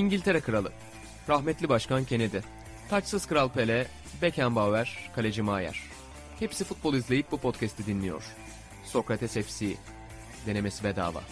İngiltere Kralı, rahmetli Başkan Kennedy, taçsız Kral Pele, Beckenbauer, Kaleci Maier. Hepsi futbol izleyip bu podcast'i dinliyor. Sokrates FC, denemesi bedava.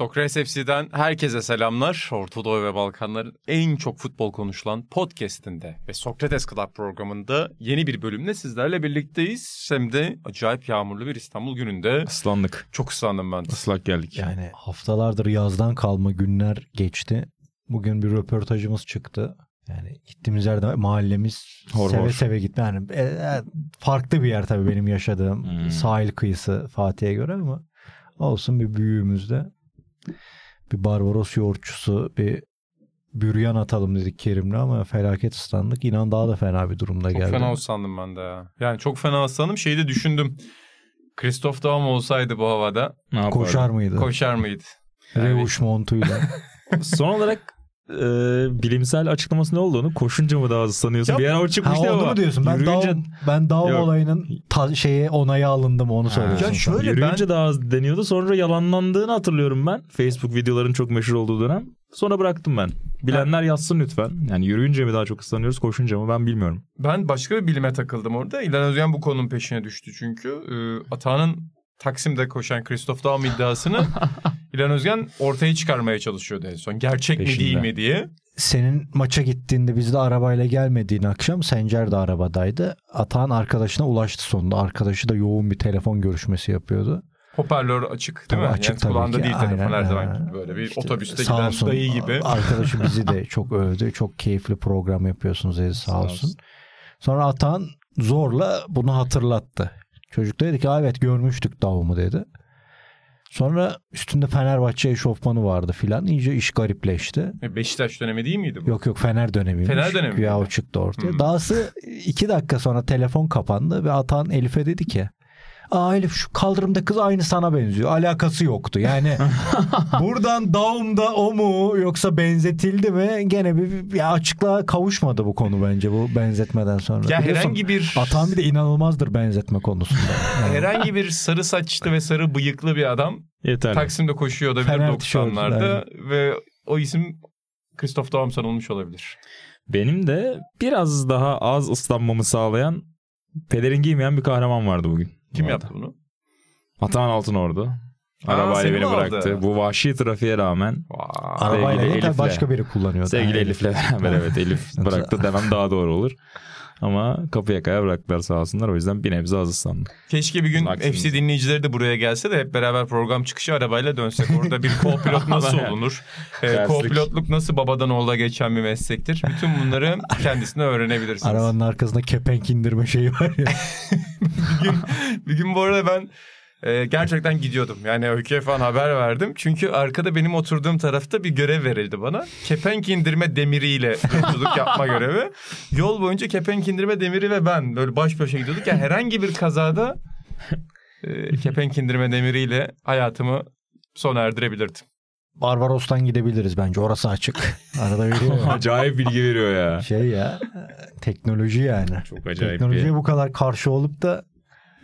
Sokrates FC'den herkese selamlar. Orta Doğu ve Balkanların en çok futbol konuşulan podcast'inde ve Sokrates Club programında yeni bir bölümle sizlerle birlikteyiz. Hem de acayip yağmurlu bir İstanbul gününde. Islandık. Çok ıslandım ben. Islak geldik. Yani haftalardır yazdan kalma günler geçti. Bugün bir röportajımız çıktı. Yani gittiğimiz yerde mahallemiz Hor seve hor. seve gitme. Yani e, e, farklı bir yer tabii benim yaşadığım Hmm. sahil kıyısı Fatih'e göre ama olsun bir büyüğümüzde bir Barbaros yoğurtçusu bir büryan atalım dedik Kerim'le ama felaket ıslandık. İnan daha da fena bir durumda Çok geldi. fena ıslandım ben de ya. Yani çok fena ıslandım. Şeyi de düşündüm. Christoph Daum olsaydı bu havada Ne yapardı? Koşar mıydı? koşar mıydı? Revuş montuyla. Son olarak e, bilimsel açıklaması ne olduğunu koşunca mı daha hızlı sanıyorsun? Ya- bir ara o ha çıkmıştı onu ama. mu diyorsun? Ben yürüyünce, Daum, ben Yok. olayının ta- şeye onayı alındım onu Ha. söylüyorsun. Ya sen. şöyle yürüyünce ben- daha az deniyordu. Sonra yalanlandığını hatırlıyorum ben. Facebook videoların çok meşhur olduğu dönem. Sonra bıraktım ben. Bilenler yazsın lütfen. Yani yürüyünce mi daha çok ıslanıyoruz koşunca mı ben bilmiyorum. Ben başka bir bilime takıldım orada. İlhan Özgen bu konunun peşine düştü çünkü. Ee, Atağan'ın Taksim'de koşan Christoph Daum iddiasını İlhan Özgen ortaya çıkarmaya çalışıyordu en son. Gerçek mi Peşinde. değil mi diye. Senin maça gittiğinde biz de arabayla gelmediğin akşam Sencer de arabadaydı. Atan arkadaşına ulaştı sonunda. Arkadaşı da yoğun bir telefon görüşmesi yapıyordu. Hoparlör açık değil Tabii mi? açık yani tabii kulağında ki. değil telefon her Aynen, zaman aynen. gibi. Böyle bir İşte otobüste sağ giden olsun, dayı gibi. Arkadaşı bizi de çok övdü. Çok keyifli program yapıyorsunuz dedi sağ, Sağ olsun. olsun. Sonra Atan zorla bunu hatırlattı. Çocuk dedi ki "Aa, evet görmüştük Davum'u dedi. Sonra üstünde Fenerbahçe eşofmanı vardı filan. İyice iş garipleşti. E, Beşiktaş dönemi değil miydi bu? Yok yok Fener dönemiymiş. Fener dönemi Güya o çıktı ortaya. Hmm. Dahası iki dakika sonra telefon kapandı ve Atan Elif'e dedi ki Aa Elif şu kaldırımda kız aynı sana benziyor. Alakası yoktu. Yani buradan Daum'da o mu yoksa benzetildi mi? Gene bir, bir açıklığa kavuşmadı bu konu bence bu benzetmeden sonra. Ya Biliyorsun, herhangi bir Atan bir de inanılmazdır benzetme konusunda. Yani herhangi bir sarı saçlı ve sarı bıyıklı bir adam Yeterli. Taksim'de koşuyor olabilir Fener 90'larda ve o isim Christoph Daum sanılmış olabilir. Benim de biraz daha az ıslanmamı sağlayan pelerin giymeyen bir kahraman vardı bugün. Kim Bu yaptı bunu? Atahan Altınordu. Arabayla beni mi aldı? bıraktı. Bu vahşi trafiğe rağmen Vay. Arabayla değil Elif'le. başka biri kullanıyordu. sevgili Elif'le beraber evet Elif bıraktı demem daha doğru olur. Ama kapı yakaya bıraktılar sağ olsunlar. O yüzden bir nebze az ıslandık. Keşke bir gün Maksimum. FC dinleyicileri de buraya gelse de hep beraber program çıkışı arabayla dönsek. Orada bir co-pilot nasıl olunur? Ee, Derslik. co-pilotluk nasıl babadan oğula geçen bir meslektir? Bütün bunları kendisine öğrenebilirsiniz. Arabanın arkasında kepenk indirme şeyi var ya. bir, gün, bir gün bu arada ben e, gerçekten gidiyordum. Yani Öykü'ye falan haber verdim. Çünkü arkada benim oturduğum tarafta bir görev verildi bana. Kepenk indirme demiriyle yolculuk yapma görevi. Yol boyunca kepenk indirme demiri ve ben böyle baş başa gidiyorduk. Yani herhangi bir kazada e, kepenk indirme demiriyle hayatımı sona erdirebilirdim. Barbaros'tan gidebiliriz bence. Orası açık. Arada veriyor. ya. Acayip bilgi veriyor ya. şey ya teknoloji yani. Çok acayip Teknolojiye bir... bu kadar karşı olup da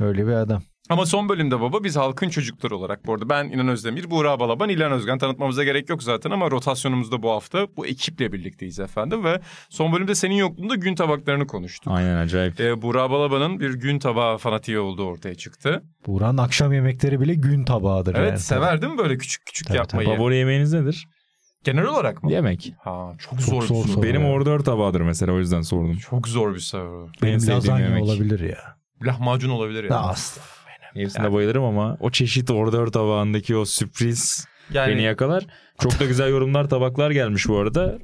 öyle bir adam. Ama son bölümde baba biz halkın çocukları olarak bu arada ben İnan Özdemir, Buğra Balaban, İlhan Özgen tanıtmamıza gerek yok zaten ama rotasyonumuzda bu hafta bu ekiple birlikteyiz efendim ve son bölümde senin yokluğunda gün tabaklarını konuştuk. Aynen acayip. Ee, Buğra Balaban'ın bir gün tabağı fanatiği olduğu ortaya çıktı. Buğra'nın akşam yemekleri bile gün tabağıdır. Evet yani. sever değil mi böyle küçük küçük Tabii, yapmayı? Favori yemeğiniz nedir? Genel olarak mı? Yemek. Ha çok, Çok zor, zor bir soru. Benim ya. ordör tabağıdır mesela o yüzden sordum. Çok zor bir soru. Benim Benim sevdiğim lazanya yemek. olabilir ya. Lahmacun olabilir yani. Da asla. Hepsine bayılırım ama o çeşit ordör tabağındaki o sürpriz yani beni yakalar. Çok da güzel yorumlar tabaklar gelmiş bu arada.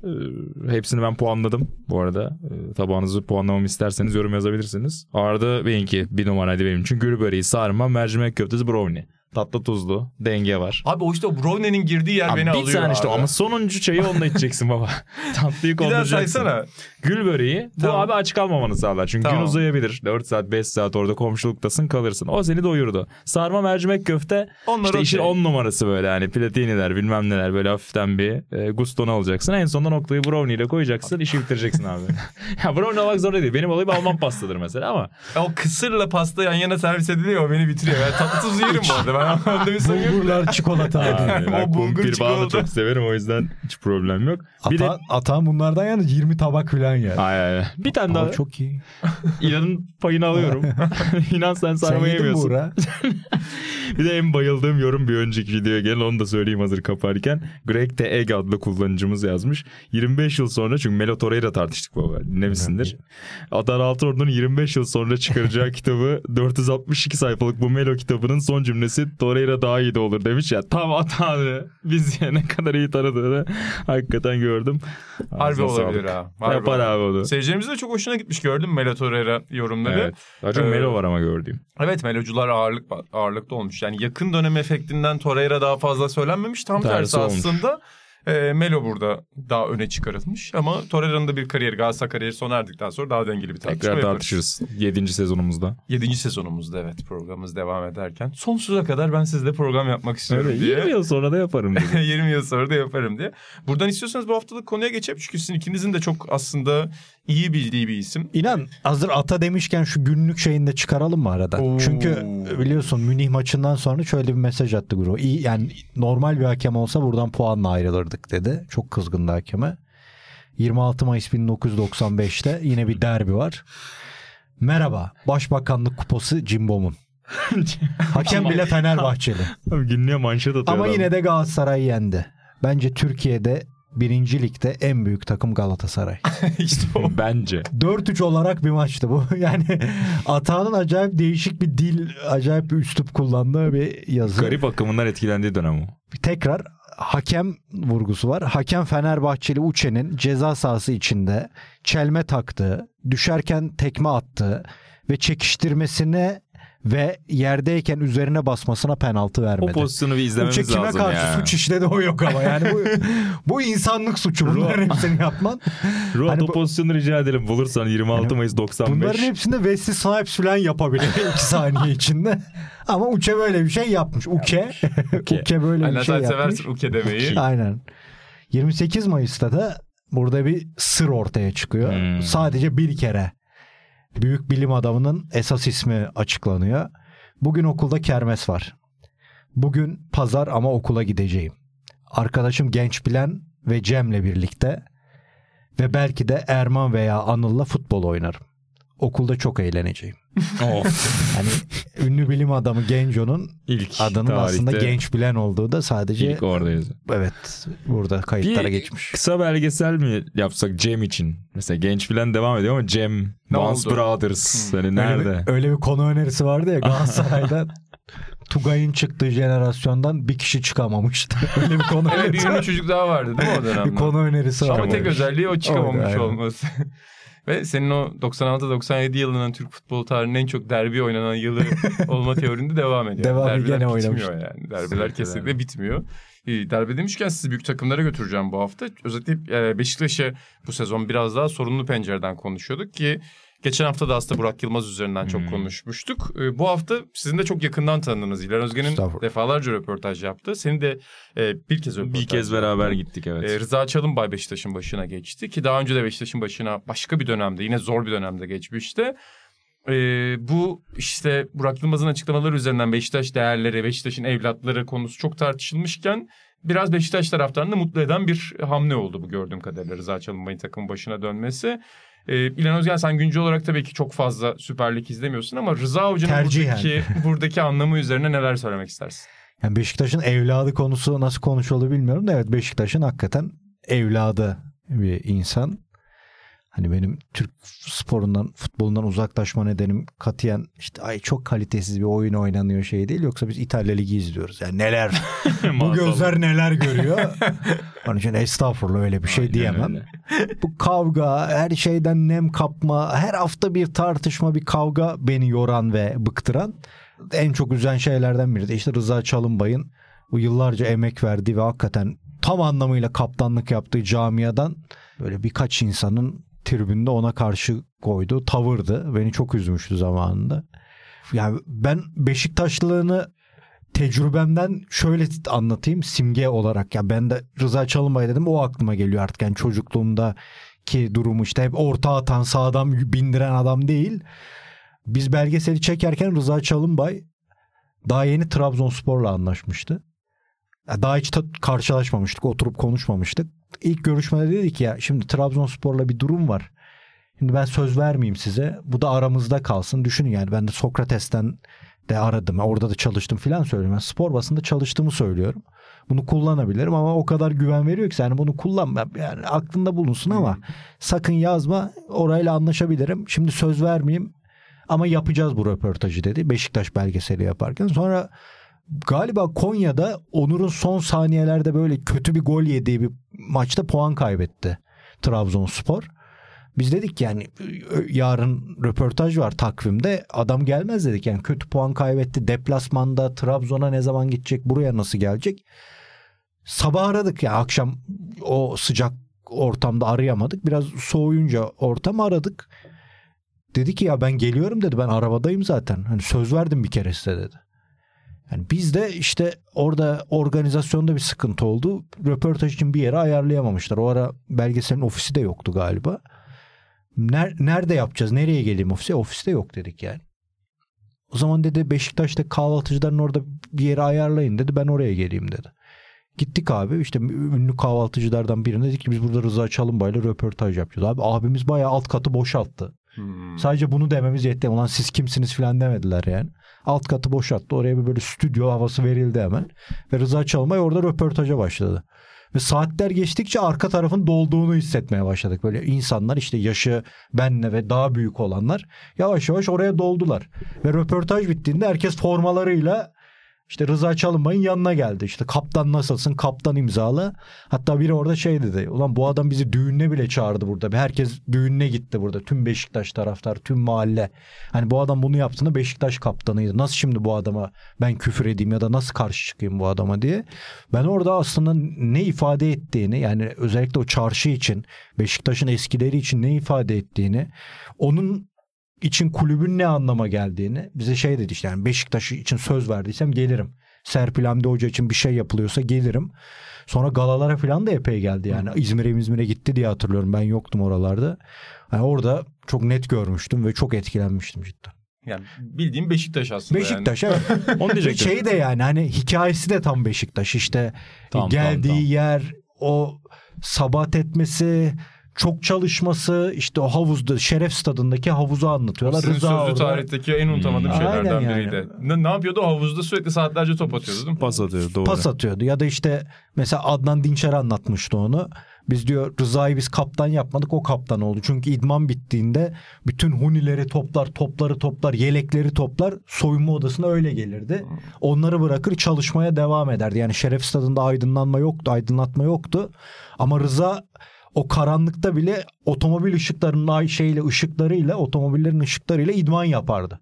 Ee, hepsini ben puanladım bu arada. Ee, tabağınızı puanlamamı isterseniz yorum yazabilirsiniz. Arda benimki bir numaraydı benim için. Gül böreği, sarma, mercimek köftesi, brownie. Tatlı tuzlu. Denge var. Abi o işte o brownie'nin girdiği yer Abi beni bir alıyor tane işte abi. ama sonuncu çayı onunla içeceksin baba. Tatlıyı Bir daha saysana. Gül böreği bu Tamam. abi aç kalmamanı sağlar. Çünkü Tamam. gün uzayabilir. 4 saat 5 saat orada komşuluktasın kalırsın. O seni doyurdu. Sarma mercimek köfte Onlar işte işin okey. 10 numarası böyle hani platiniler bilmem neler böyle hafiften bir e, gustonu alacaksın. En sonunda noktayı brownie ile koyacaksın işi bitireceksin abi. ya brownie olmak zorunda değil. Benim olayım Alman pastadır mesela ama. O kısırla pasta yan yana servis ediliyor o beni bitiriyor. Ben tatlı tuz yerim bu arada. Ben yok. Bulgurlar çikolata. Abi, O ben bulgur çikolata. çok severim o yüzden hiç problem yok. Bir de Ata, atan bunlardan yani 20 tabak falan yer. Ay, ay, ay. Bir tane Aa, daha çok iyi. İnanın payını alıyorum. İnan sen Sen sarma yemiyorsun. Buğra. Bir de en bayıldığım yorum bir önceki videoya gelin onu da söyleyeyim hazır kaparken. Greg T. Egg adlı kullanıcımız yazmış. 25 yıl sonra çünkü Melo Torreira tartıştık baba dinlemişsindir. Adar Altınordu'nun 25 yıl sonra çıkaracağı kitabı 462 sayfalık bu Melo kitabının son cümlesi Torreira daha iyi de olur demiş ya. Tam hatanı biz ya ne kadar iyi tanıdığını hakikaten gördüm. Harbi olabilir ha. Harbi Yapar abi onu. Seyircilerimizin de çok hoşuna gitmiş gördün mü Melo Torreira yorumları. Evet. Daha çok Ee, Melo var ama gördüğüm. Evet melocular ağırlık ağırlıkta olmuş. Yani yakın dönem efektinden Torreira daha fazla söylenmemiş. Tam tersi, Tersi olmuş. E, Melo burada daha öne çıkarılmış. Ama Torreira'nın da bir kariyeri Galatasaray kariyeri sona erdikten sonra daha dengeli bir tartışma Tekrar yaparız. tartışırız. 7. sezonumuzda. 7. sezonumuzda evet programımız devam ederken. Sonsuza kadar ben sizle program yapmak istiyorum Öyle diye. 20 yıl sonra da yaparım dedi. 20 yıl sonra da yaparım diye. Buradan istiyorsanız bu haftalık konuya geçelim. Çünkü sizin ikinizin de çok aslında iyi bildiği bir isim. İnan hazır ata demişken şu günlük şeyini de çıkaralım mı arada? Oo. Çünkü biliyorsun Münih maçından sonra şöyle bir mesaj attı Guru. İyi yani normal bir hakem olsa buradan puanla ayrılırdık dedi. Çok kızgındı hakeme. 26 Mayıs 1995'te yine bir derbi var. Merhaba. Başbakanlık kupası Cimbom'un. Hakem bile Fenerbahçeli. Abi günlüğe manşet atıyor Ama adam. yine de Galatasaray yendi. Bence Türkiye'de birinci ligde en büyük takım Galatasaray. işte o. Bence. 4-3 olarak bir maçtı bu. Yani Atağan'ın acayip değişik bir dil, acayip bir üslup kullandığı bir yazı. Garip akımından etkilendiği dönem o. Tekrar hakem vurgusu var. Hakem Fenerbahçeli Uçe'nin ceza sahası içinde çelme taktığı, düşerken tekme attığı ve çekiştirmesine ve yerdeyken üzerine basmasına penaltı O vermedi. pozisyonu bir Uçe izlememiz kime lazım karşı ya. suç işledi o yok ama yani bu, bu insanlık suçu bunların hepsini yapman. Ruat Hani o bu- pozisyonu rica edelim bulursan 26 Yani Mayıs 95. Bunların hepsinde Wesley Snipes falan yapabilir 2 saniye içinde. Ama Uke böyle bir şey yapmış. Uke, Uke. Uke böyle Aynen bir şey sen yapmış. seversin uke demeyi. Aynen. 28 Mayıs'ta da burada bir sır ortaya çıkıyor. Hmm. Sadece bir kere büyük bilim adamının esas ismi açıklanıyor. Bugün okulda kermes var. Bugün pazar ama okula gideceğim. Arkadaşım Genç Bilen ve Cem'le birlikte ve belki de Erman veya Anıl'la futbol oynarım. Okulda çok eğleneceğim. Of. Hani ünlü bilim adamı Genco'nun İlk adının tarihte aslında Genç Bilen olduğu da sadece ilk oradayız. evet burada kayıtlara Bir geçmiş. kısa belgesel mi yapsak Cem için? Mesela genç filan devam ediyor ama Cem, oldu? Brothers. Hani Öyle nerede? bir, öyle bir konu önerisi vardı ya Galatasaray'da Tugay'ın çıktığı jenerasyondan bir kişi çıkamamıştı. Öyle bir konu Evet bir önerisi, ünlü çocuk daha vardı değil mi o dönemde? bir konu önerisi var. Ama tek özelliği o çıkamamış Oydu, olması. Ve senin o 96-97 yılının Türk futbol tarihinin en çok derbi oynanan yılı olma teorinde devam ediyor. Devamı Derbiler gene bitmiyor oynamış. yani. Derbiler Kesinlikle bitmiyor. Derbi demişken sizi büyük takımlara götüreceğim bu hafta. Özellikle Beşiktaş'ı bu sezon biraz daha sorunlu pencereden konuşuyorduk ki geçen hafta da aslında Burak Yılmaz üzerinden çok Hmm. konuşmuştuk. Ee, Bu hafta sizin de çok yakından tanıdığınız İlhan Özgen'in defalarca röportaj yaptı. Senin de e, bir kez röportaj Bir kez beraber gittik evet. ee, Rıza Çalınbay Beşiktaş'ın başına geçti ki daha önce de Beşiktaş'ın başına başka bir dönemde yine zor bir dönemde geçmişti. Ee, bu işte Burak Yılmaz'ın açıklamaları üzerinden Beşiktaş değerleri, Beşiktaş'ın evlatları konusu çok tartışılmışken biraz Beşiktaş taraftarını mutlu eden bir hamle oldu bu gördüğüm kadarıyla Rıza Çalınbay'ın takımın başına dönmesi. Ee, İlhan Özgen sen güncel olarak tabii ki çok fazla Süper Lig izlemiyorsun ama Rıza Hoca'nın Tercihen. buradaki, buradaki anlamı üzerine neler söylemek istersin? Yani Beşiktaş'ın evladı konusu nasıl konuşuldu bilmiyorum da evet Beşiktaş'ın hakikaten evladı bir insan. Hani benim Türk sporundan, futbolundan uzaklaşma nedenim katiyen işte ay çok kalitesiz bir oyun oynanıyor şey değil. Yoksa biz İtalya Ligi izliyoruz. Yani neler, bu gözler neler görüyor. Onun için estağfurullah öyle bir şey Aynen diyemem. öyle. Bu kavga, her şeyden nem kapma, her hafta bir tartışma, bir kavga beni yoran ve bıktıran en çok üzen şeylerden biri de işte Rıza Çalınbay'ın bu yıllarca emek verdiği ve hakikaten tam anlamıyla kaptanlık yaptığı camiadan böyle birkaç insanın tribünde ona karşı koyduğu tavırdı. Beni çok üzmüştü zamanında. Yani ben Beşiktaşlılığını tecrübemden şöyle anlatayım simge olarak ya ben de Rıza Çalınbay dedim o aklıma geliyor artık yani çocukluğumda ki durumu işte hep orta atan sağdan bindiren adam değil. Biz belgeseli çekerken Rıza Çalınbay daha yeni Trabzonspor'la anlaşmıştı. Daha hiç karşılaşmamıştık, oturup konuşmamıştık. İlk görüşmede dedik ya şimdi Trabzonspor'la bir durum var. Şimdi ben söz vermeyeyim size. Bu da aramızda kalsın. Düşünün yani ben de Sokrates'ten de aradım. Orada da çalıştım filan söylüyorum. Ben spor basında çalıştığımı söylüyorum. Bunu kullanabilirim ama o kadar güven veriyor ki yani bunu kullanma. Yani aklında bulunsun ama sakın yazma. Orayla anlaşabilirim. Şimdi söz vermeyeyim ama yapacağız bu röportajı dedi. Beşiktaş belgeseli yaparken. Sonra galiba Konya'da Onur'un son saniyelerde böyle kötü bir gol yediği bir maçta puan kaybetti Trabzonspor. Biz dedik yani yarın röportaj var takvimde adam gelmez dedik. Yani kötü puan kaybetti. Deplasmanda Trabzon'a ne zaman gidecek buraya nasıl gelecek? Sabah aradık ya akşam o sıcak ortamda arayamadık. Biraz soğuyunca ortam aradık. Dedi ki ya ben geliyorum dedi. Ben arabadayım zaten. Hani söz verdim bir kere size dedi yani biz de işte orada organizasyonda bir sıkıntı oldu. Röportaj için bir yere ayarlayamamışlar. O ara belgeselin ofisi de yoktu galiba. Ner- nerede yapacağız? Nereye geleyim ofise? Ofiste yok dedik yani. O zaman dedi Beşiktaş'ta kahvaltıcıların orada bir yere ayarlayın dedi. Ben oraya geleyim dedi. Gittik abi işte ünlü kahvaltıcılardan birine dedik ki biz burada Rıza Çalınbay'la röportaj yapacağız. Abi abimiz bayağı alt katı boşalttı. Hmm. Sadece bunu dememiz yetti. Ulan siz kimsiniz falan demediler yani. Alt katı boşalttı. Oraya bir böyle stüdyo havası verildi hemen. Ve Rıza Çalınbay orada röportaja başladı. Ve saatler geçtikçe arka tarafın dolduğunu hissetmeye başladık. Böyle insanlar işte yaşı benle ve daha büyük olanlar yavaş yavaş oraya doldular. Ve röportaj bittiğinde herkes formalarıyla işte Rıza Çalınbay'ın yanına geldi. İşte kaptan nasılsın? Kaptan imzalı. Hatta biri orada şey dedi. Ulan bu adam bizi düğününe bile çağırdı burada. Herkes düğününe gitti burada. Tüm Beşiktaş taraftar, tüm mahalle. Hani bu adam bunu yaptığında Beşiktaş kaptanıydı. Nasıl şimdi bu adama ben küfür edeyim ya da nasıl karşı çıkayım bu adama diye. Ben orada aslında ne ifade ettiğini yani özellikle o çarşı için Beşiktaş'ın eskileri için ne ifade ettiğini onun için kulübün ne anlama geldiğini bize şey dedi işte yani Beşiktaş için söz verdiysem gelirim. Serpil Hamdi Hoca için bir şey yapılıyorsa gelirim. Sonra galalara falan da epey geldi yani. İzmir'e İzmir'e gitti diye hatırlıyorum. Ben yoktum oralarda. Yani orada çok net görmüştüm ve çok etkilenmiştim cidden. Yani bildiğim Beşiktaş aslında Beşiktaş evet. Onu diyecektim. şey de yani hani hikayesi de tam Beşiktaş işte Tam, geldiği tam, tam. yer o sabat etmesi çok çalışması işte o havuzda şeref stadındaki havuzu anlatıyorlar. Sizin Rıza sözlü orada- tarihteki en unutamadığım Hmm. şeylerden Aynen yani. biriydi. Ne, ne yapıyordu? O havuzda sürekli saatlerce top atıyordu değil mi? Pas atıyor doğru. pas atıyordu. Ya da işte mesela Adnan Dinçer anlatmıştı onu. Biz diyor Rıza'yı biz kaptan yapmadık o kaptan oldu. Çünkü idman bittiğinde bütün hunileri toplar, topları toplar, yelekleri toplar. Soyunma odasına öyle gelirdi. Onları bırakır çalışmaya devam ederdi. Yani Şeref Stadı'nda aydınlanma yoktu, aydınlatma yoktu. Ama Rıza o karanlıkta bile otomobil ışıklarının ay şeyle ışıklarıyla otomobillerin ışıklarıyla idman yapardı.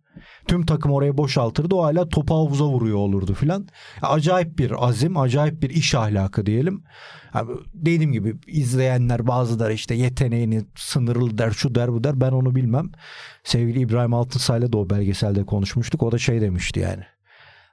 Tüm takım orayı boşaltırdı. O hala topu havuza vuruyor olurdu filan. Acayip bir azim, acayip bir iş ahlakı diyelim. Yani dediğim gibi izleyenler bazıları işte yeteneğini sınırlı der, şu der, bu der. Ben onu bilmem. Sevgili İbrahim Altınsay'la da o belgeselde konuşmuştuk. O da şey demişti yani.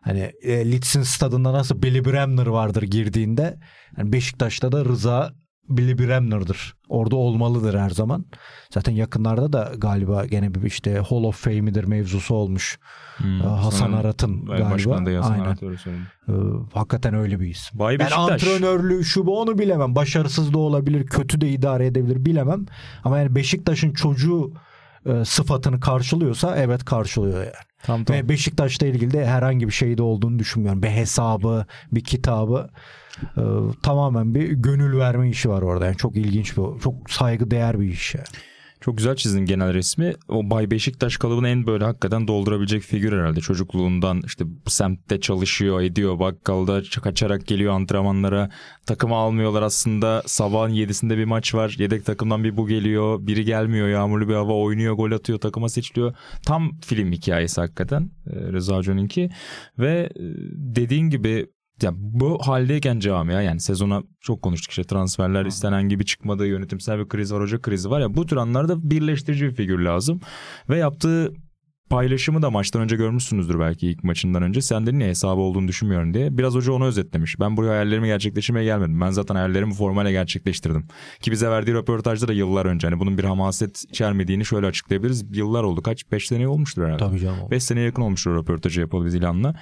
Hani e, Leeds'in stadında nasıl Billy Bremner vardır girdiğinde. Yani Beşiktaş'ta da Rıza Billy Bremner'dır. Orada olmalıdır her zaman. Zaten yakınlarda da galiba gene bir işte Hall of Fame'idir mevzusu olmuş. Hmm, Ee, Hasan Arat'ın galiba. Başkan da Hasan Aynen. Arat öyle söyledi. Ee, hakikaten öyle bir isim. Bay Beşiktaş. antrenörlüğü şu bu onu bilemem. Başarısız da olabilir, kötü de idare edebilir bilemem. Ama yani Beşiktaş'ın çocuğu e, sıfatını karşılıyorsa evet karşılıyor yani. Tam tam. Ve Beşiktaş'la ilgili de herhangi bir şey de olduğunu düşünmüyorum. Bir hesabı, bir kitabı e, tamamen bir gönül verme işi var orada. Yani çok ilginç bir, çok saygı değer bir iş. Yani. Çok güzel çizdin genel resmi. O Bay Beşiktaş kalıbını en böyle hakikaten doldurabilecek figür herhalde. Çocukluğundan işte semtte çalışıyor, ediyor, bakkalda kaçarak geliyor antrenmanlara. Takımı almıyorlar aslında. Sabahın yedisinde bir maç var. Yedek takımdan bir bu geliyor. Biri gelmiyor. Yağmurlu bir hava oynuyor, gol atıyor, takıma seçiliyor. Tam film hikayesi hakikaten e, Rıza Hoca'nınki. Ve e, dediğin gibi ya bu haldeyken camia yani sezona çok konuştuk işte transferler istenen gibi çıkmadığı yönetimsel bir kriz var hoca krizi var ya bu tür anlarda birleştirici bir figür lazım ve yaptığı paylaşımı da maçtan önce görmüşsünüzdür belki ilk maçından önce. Sen de niye hesabı olduğunu düşünmüyorum diye. Biraz hoca onu özetlemiş. Ben buraya hayallerimi gerçekleştirmeye gelmedim. Ben zaten hayallerimi formale gerçekleştirdim. Ki bize verdiği röportajda da yıllar önce. Hani bunun bir hamaset içermediğini şöyle açıklayabiliriz. Yıllar oldu. Kaç? 5 sene olmuştur herhalde. Tabii canım. 5 seneye yakın olmuştur röportajı yapalı biz İlhan'la.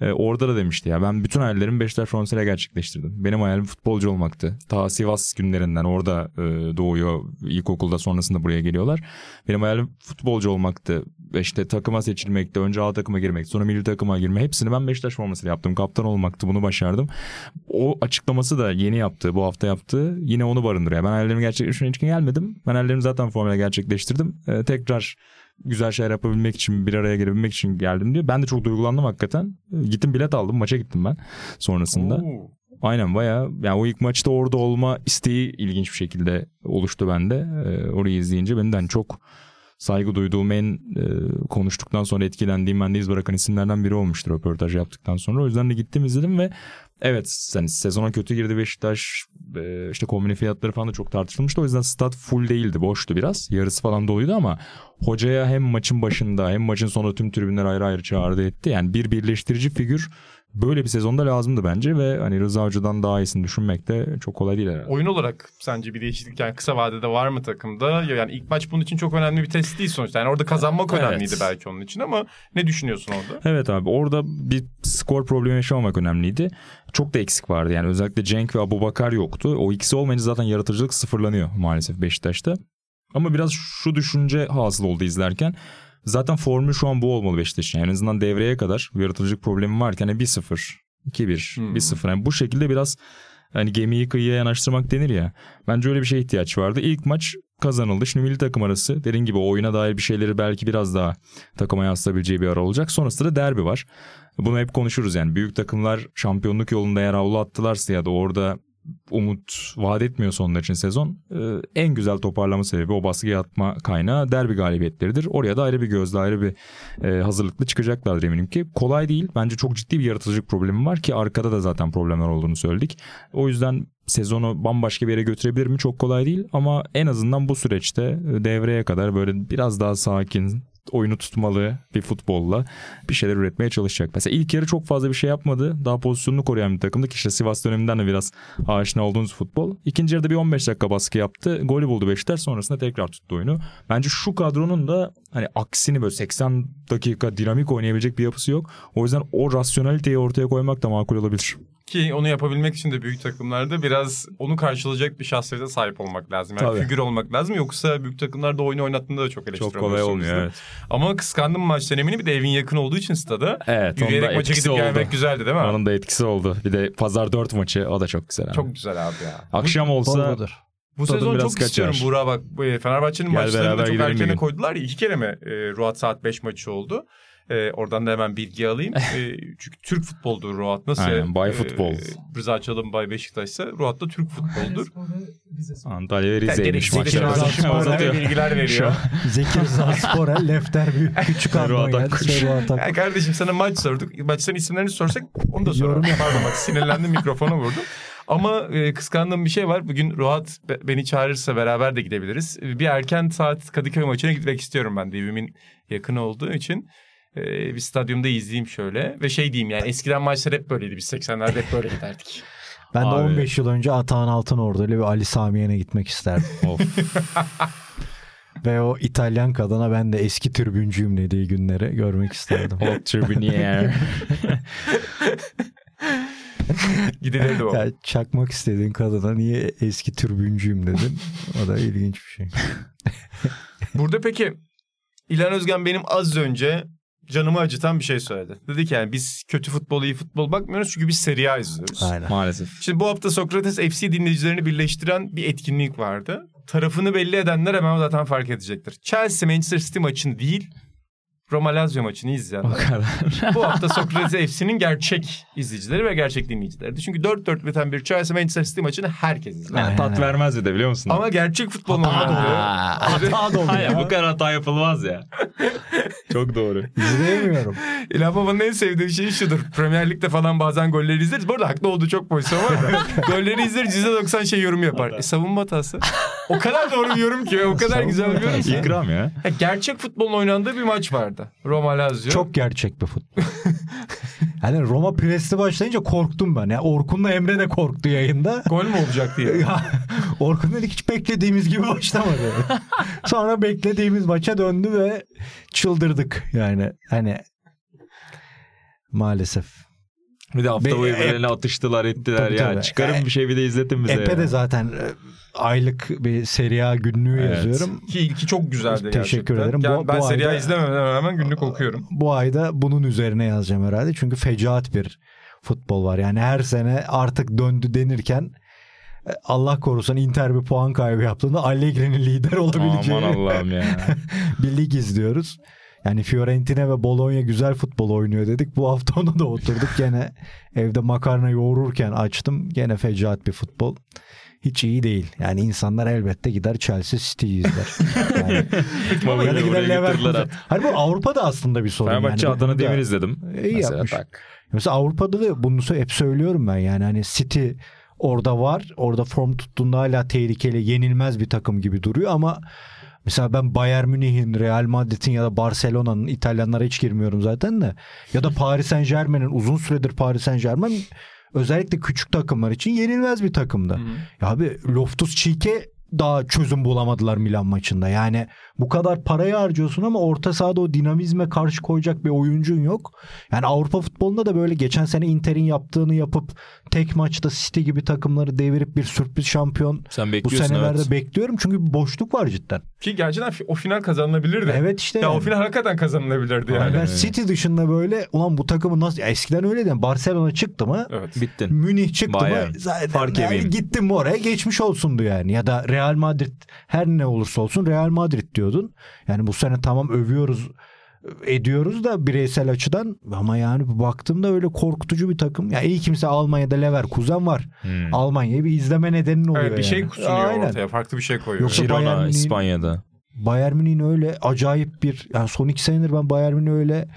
Ee, orada da demişti ya ben bütün hayallerimi Beşiktaş formasıyla gerçekleştirdim. Benim hayalim futbolcu olmaktı. Ta Sivas günlerinden orada e, doğuyor. ilkokulda sonrasında buraya geliyorlar. Benim hayalim futbolcu olmaktı. İşte takıma seçilmekti. Önce A takıma girmek, sonra milli takıma girme. Hepsini ben Beşiktaş formasıyla yaptım. Kaptan olmaktı. Bunu başardım. O açıklaması da yeni yaptı. Bu hafta yaptı. Yine onu barındırıyor. Ben hayallerimi gerçekleştirmek için gelmedim. Ben hayallerimi zaten formuyla gerçekleştirdim. Ee, tekrar güzel şeyler yapabilmek için bir araya gelebilmek için geldim diyor. Ben de çok duygulandım hakikaten. Gittim bilet aldım maça gittim ben sonrasında. Oo. Aynen bayağı yani o ilk maçta orada olma isteği ilginç bir şekilde oluştu bende. Ee, orayı izleyince benim de hani çok saygı duyduğum en e, konuştuktan sonra etkilendiğim bende iz bırakan isimlerden biri olmuştur röportaj yaptıktan sonra. O yüzden de gittim izledim ve evet hani sezona kötü girdi Beşiktaş e, işte kombine fiyatları falan da çok tartışılmıştı. O yüzden stat full değildi boştu biraz yarısı falan doluydu ama hocaya hem maçın başında hem maçın sonunda tüm tribünler ayrı ayrı çağırdı etti. Yani bir birleştirici figür böyle bir sezonda lazımdı bence ve hani Rıza Hoca'dan daha iyisini düşünmek de çok kolay değil herhalde. Oyun olarak sence bir değişiklik yani kısa vadede var mı takımda? Yani ilk maç bunun için çok önemli bir test değil sonuçta. Yani orada kazanmak Evet. önemliydi belki onun için ama ne düşünüyorsun orada? Evet abi orada bir skor problemi yaşamamak önemliydi. Çok da eksik vardı yani özellikle Cenk ve Abubakar yoktu. O ikisi olmayınca zaten yaratıcılık sıfırlanıyor maalesef Beşiktaş'ta. Ama biraz şu düşünce hasıl oldu izlerken. Zaten formül şu an bu olmalı Beşiktaş'ın. Yani en azından devreye kadar yaratıcılık problemi varken hani 1-0, 2-1, Hmm. 1-0. Yani bu şekilde biraz hani gemiyi kıyıya yanaştırmak denir ya. Bence öyle bir şeye ihtiyaç vardı. İlk maç kazanıldı. Şimdi milli takım arası dediğin gibi oyuna dair bir şeyleri belki biraz daha takıma yansıtabileceği bir ara olacak. Sonrasında da derbi var. Bunu hep konuşuruz yani. Büyük takımlar şampiyonluk yolunda eğer avlu attılarsa ya da orada umut vaat etmiyorsa onlar için sezon e, en güzel toparlama sebebi o baskıya atma kaynağı derbi galibiyetleridir. Oraya da ayrı bir gözle ayrı bir e, hazırlıklı çıkacaklardır eminim ki. Kolay değil. Bence çok ciddi bir yaratıcılık problemi var ki arkada da zaten problemler olduğunu söyledik. O yüzden sezonu bambaşka bir yere götürebilir mi çok kolay değil ama en azından bu süreçte e, devreye kadar böyle biraz daha sakin oyunu tutmalı bir futbolla bir şeyler üretmeye çalışacak. Mesela ilk yarı çok fazla bir şey yapmadı. Daha pozisyonunu koruyan bir takımdı ki işte Sivas döneminden de biraz aşina olduğunuz futbol. İkinci yarıda bir 15 dakika baskı yaptı. Golü buldu Beşiktaş sonrasında tekrar tuttu oyunu. Bence şu kadronun da hani aksini böyle 80 dakika dinamik oynayabilecek bir yapısı yok. O yüzden o rasyoneliteyi ortaya koymak da makul olabilir. Ki onu yapabilmek için de büyük takımlarda biraz onu karşılayacak bir şahsiyete sahip olmak lazım. Yani Tabii. figür olmak lazım. Yoksa büyük takımlarda oyunu oynattığında da çok eleştiri Çok kolay olmuyor evet. Ama kıskandım maç dönemini bir de evin yakın olduğu için stada. Evet Yürüyerek maça gidip oldu. gelmek güzeldi değil mi? Onun da etkisi oldu. Bir de pazar 4 maçı o da çok güzel. Abi. Çok güzel abi ya. Akşam olsa Boldur. Bu Tadım sezon biraz çok istiyorum kaçar. Burak bak. bu, e, Fenerbahçe'nin maçlarını da çok erkene koydular ya. İki kere mi e, Ruat Saat 5 maçı oldu? E, oradan da hemen bilgi alayım. E, çünkü Türk futboldur Ruat. Nasıl? Aynen, Bay e, Futbol. Rıza Çalın Bay Beşiktaş'sa Ruat da Türk futboldur. Antalya ve Rize'ymiş maçlar. Bilgiler veriyor. Zeki Rıza Spor'a Lefter Büyük Küçük Arma geldi. Ferruh Ya kardeşim sana maç sorduk. Maçların isimlerini sorsak onu da sorarım. Pardon bak sinirlendim mikrofona vurdum. Ama e, kıskandığım bir şey var. Bugün Ruat be- beni çağırırsa beraber de gidebiliriz. Bir erken saat Kadıköy maçına gitmek istiyorum ben de evimin yakın olduğu için. E, bir stadyumda izleyeyim şöyle. Ve şey diyeyim yani eskiden maçlar hep böyleydi. Biz 80'lerde hep böyle giderdik. Ben de Abi. 15 yıl önce Atahan Altınordu ile ve Ali Sami Yen'e gitmek isterdim. Of. ve o İtalyan kadına ben de eski tribüncüyüm dediği günleri görmek isterdim. Old Tribunier. Gidilerdi o. ya, çakmak istediğin kadına niye eski tribüncüyüm dedin? O da ilginç bir şey. Burada peki İlhan Özgen benim az önce canımı acıtan bir şey söyledi. Dedi ki yani biz kötü futbol iyi futbol bakmıyoruz çünkü biz Serie A izliyoruz. Aynen. Maalesef. Şimdi bu hafta Sokrates FC dinleyicilerini birleştiren bir etkinlik vardı. tarafını belli edenler hemen zaten fark edecektir. Chelsea Manchester City maçını değil Roma Lazio maçını izleyenler. O kadar. Bu hafta Sokrates FC'nin gerçek izleyicileri ve gerçek dinleyicileri. Çünkü 4-4 biten bir Chelsea Manchester City maçını herkes izler. Yani tat vermez de biliyor musun? Ama gerçek futbolun Hata oynadığı Hata dolu Hayır bu kadar hata yapılmaz ya. Çok doğru. İzleyemiyorum. İlhan Baba'nın en sevdiği şey şudur. Premier Lig'de falan bazen golleri izleriz. Bu arada haklı olduğu çok pozisyon var da. golleri izleriz %90 şey yorum yapar. E, savunma hatası. O kadar doğru bir yorum ki. O kadar güzel bir yorum ki. İkram ya. Ya, gerçek futbolun oynandığı bir maç vardı. Roma Lazio. Çok gerçek bir futbol. yani Roma presli başlayınca korktum ben. Ya Orkun'la Emre de korktu yayında. Gol mü olacak diye. Ya, Orkun dedik hiç beklediğimiz gibi başlamadı. Sonra beklediğimiz maça döndü ve çıldırdık yani. Hani maalesef. Bir de hafta boyu e- birbirlerine atıştılar ettiler Tabii, ya. tabii. Çıkarın E- bir şey bir de izletin bize Epe ya. de zaten e, aylık bir Serie A günlüğü Evet. yazıyorum. Ki, ki çok güzeldi gerçekten. Teşekkür ederim. Yani Bu- ben bu Serie A rağmen günlük okuyorum. Bu ayda bunun üzerine yazacağım herhalde. Çünkü fecaat bir futbol var. Yani her sene artık döndü denirken e, Allah korusun Inter bir puan kaybı yaptığında Allegri'nin lider olabileceği Aman Allah'ım ya. bir lig izliyoruz. Yani Fiorentina ve Bologna güzel futbol oynuyor dedik. Bu hafta onu da oturduk. Gene evde makarna yoğururken açtım. Gene fecaat bir futbol. Hiç iyi değil. Yani insanlar elbette gider Chelsea City'yi izler. Yani, ya da gider Leverkusen. Hayır bu Avrupa'da aslında bir sorun. Fenerbahçe yani. Adana Demir izledim. İyi Mesela yapmış. tak. Mesela Avrupa'da da bunu hep söylüyorum ben yani hani City orada var. Orada form tuttuğunda hala tehlikeli, yenilmez bir takım gibi duruyor ama mesela ben Bayern Münih'in, Real Madrid'in ya da Barcelona'nın İtalyanlara hiç girmiyorum zaten de ya da Paris Saint-Germain'in uzun süredir Paris Saint-Germain özellikle küçük takımlar için yenilmez bir takımdı. Ya abi Loftus Cheek'e daha çözüm bulamadılar Milan maçında. Yani bu kadar parayı harcıyorsun ama orta sahada o dinamizme karşı koyacak bir oyuncun yok. Yani Avrupa futbolunda da böyle geçen sene Inter'in yaptığını yapıp tek maçta City gibi takımları devirip bir sürpriz şampiyon Sen bu senelerde evet. bekliyorum. Çünkü bir boşluk var cidden. Ki gerçekten o final kazanılabilirdi. Evet işte. Ya o yani. final hakikaten kazanılabilirdi yani. Ben öyle. City dışında böyle ulan bu takımı nasıl ya eskiden öyleydi. Yani Barcelona çıktı mı Evet. Bittin. Münih çıktı Bayern. mı zaten Fark yani mi oraya geçmiş olsundu yani. Ya da Real Madrid her ne olursa olsun Real Madrid diyordun. Yani bu sene tamam övüyoruz ediyoruz da bireysel açıdan ama yani baktığımda öyle korkutucu bir takım. Ya iyi kimse Almanya'da Leverkusen var. Hmm. Almanya'yı bir izleme nedenin oluyor Evet, bir şey yani. sunuyor Aynen. ortaya. Farklı bir şey koyuyor. Yoksa- Bayern Girona Münih'in- İspanya'da. Bayern Münih'in öyle acayip bir yani son iki senedir ben Bayern Münih'i öyle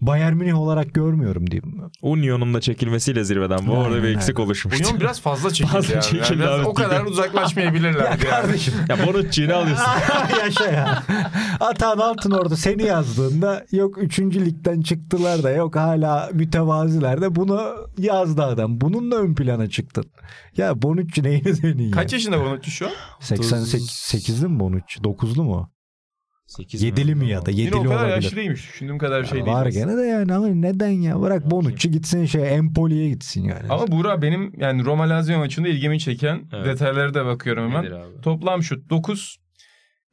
Bayern Münih olarak görmüyorum diyeyim. Union'un da çekilmesiyle zirveden bu Aynen orada bir eksik oluşmuştu. Union biraz fazla çekildi Fazla yani. çekildi yani o kadar uzaklaşmayabilirler. Ya kardeşim ya Bonucci'yi ne alıyorsun? Yaşa ya. Atan Altın orada seni yazdığında yok 3. ligden çıktılar da yok hala mütevaziler de bunu yazdı adam. Bununla ön plana çıktın. Ya Bonucci neyini senin Kaç ya? yaşında Bonucci şu an? 88'li mi Bonucci? 9'lu mu? 8 7'li mi ya da Yine 7'li o kadar olabilir. yaşlı değilmiş. Düşündüğüm kadar şey değil. Var aslında. gene de yani ama neden ya? Bırak Bonucci gitsin şey Empoli'ye gitsin yani. Ama Buğra benim yani Roma Lazio maçında ilgimi çeken Evet. detaylara da bakıyorum hemen. Nedir abi? Toplam şut 9.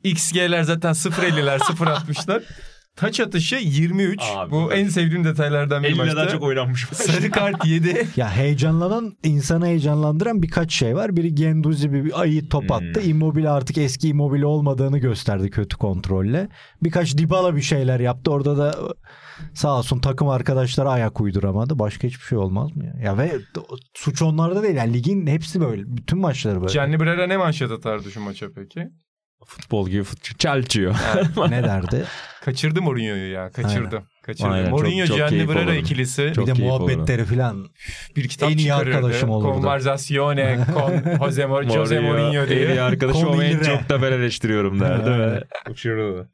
XG'ler zaten 0.50'ler 0.60'lar. Taç atışı 23. Abi, Bu bu- en sevdiğim detaylardan bir 50'den maçta. çok oynanmış. Sarı kart 7. Ya heyecanlanan, insanı heyecanlandıran birkaç şey var. Biri Genduzi bir ayı top attı. Hmm. Immobile artık eski Immobile olmadığını gösterdi kötü kontrolle. Birkaç Dybala bir şeyler yaptı. Orada da sağ olsun takım arkadaşları ayak uyduramadı. Başka hiçbir şey olmaz mı ya? Ya ve suç onlarda değil. Yani ligin hepsi böyle. Bütün maçları böyle. Gianni Brera ne manşet atardı şu maça peki? Futbol gibi futbol. Çalçıyor. ne derdi? Kaçırdı Mourinho'yu ya. Kaçırdı. Kaçırdı. Aynen, Mourinho çok- çok Gianni Brera ikilisi Çok bir de muhabbetleri falan. bir kitap en iyi çıkarırdı. arkadaşım olurdu. Conversazione con Jose, Mor- Jose Mourinho En iyi diye. arkadaşım ama en çok da ben eleştiriyorum derdi. Öyle. Uçurdu.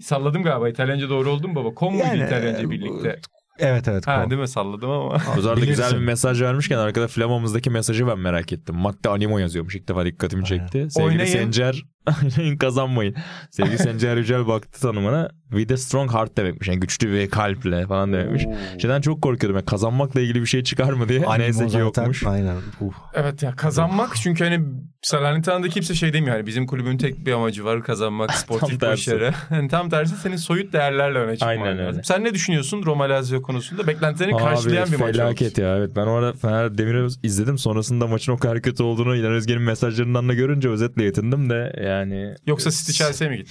Salladım galiba. İtalyanca doğru oldu mu baba? Con muydu Yani, İtalyanca e, birlikte? Evet evet. Ha Kon. değil mi? Salladım ama. Arada güzel bir mesaj vermişken arkada Flama'mızdaki mesajı ben merak ettim. Magda Animo yazıyormuş. İlk defa dikkatimi çekti. Sevgili Oynayın. Sencer kazanmayın. Sevgili Sencer Yücel baktı tanımına. With a strong heart demekmiş. Yani güçlü bir kalple falan demekmiş. Şeyden çok korkuyordum. Yani kazanmakla ilgili bir şey çıkar mı diye. Animo Neyse ki zaten- yokmuş. Aynen. Uf. Evet ya kazanmak çünkü hani Salernitaná'da kimse şey demiyor. Yani bizim kulübün tek bir amacı var kazanmak, sportif tersi. başarı. Yani tam tersi senin soyut değerlerle öne çıkman Aynen lazım. öyle. Sen ne düşünüyorsun Roma Lazio konusunda? Beklentilerini Abi karşılayan bir maç felaket ya. Evet ben orada Fener Demir'i izledim. Sonrasında maçın o kadar kötü olduğunu İlhan Özgen'in mesajlarından da görünce özetle yetindim de yani. Yoksa City Chelsea'ye mi gitti?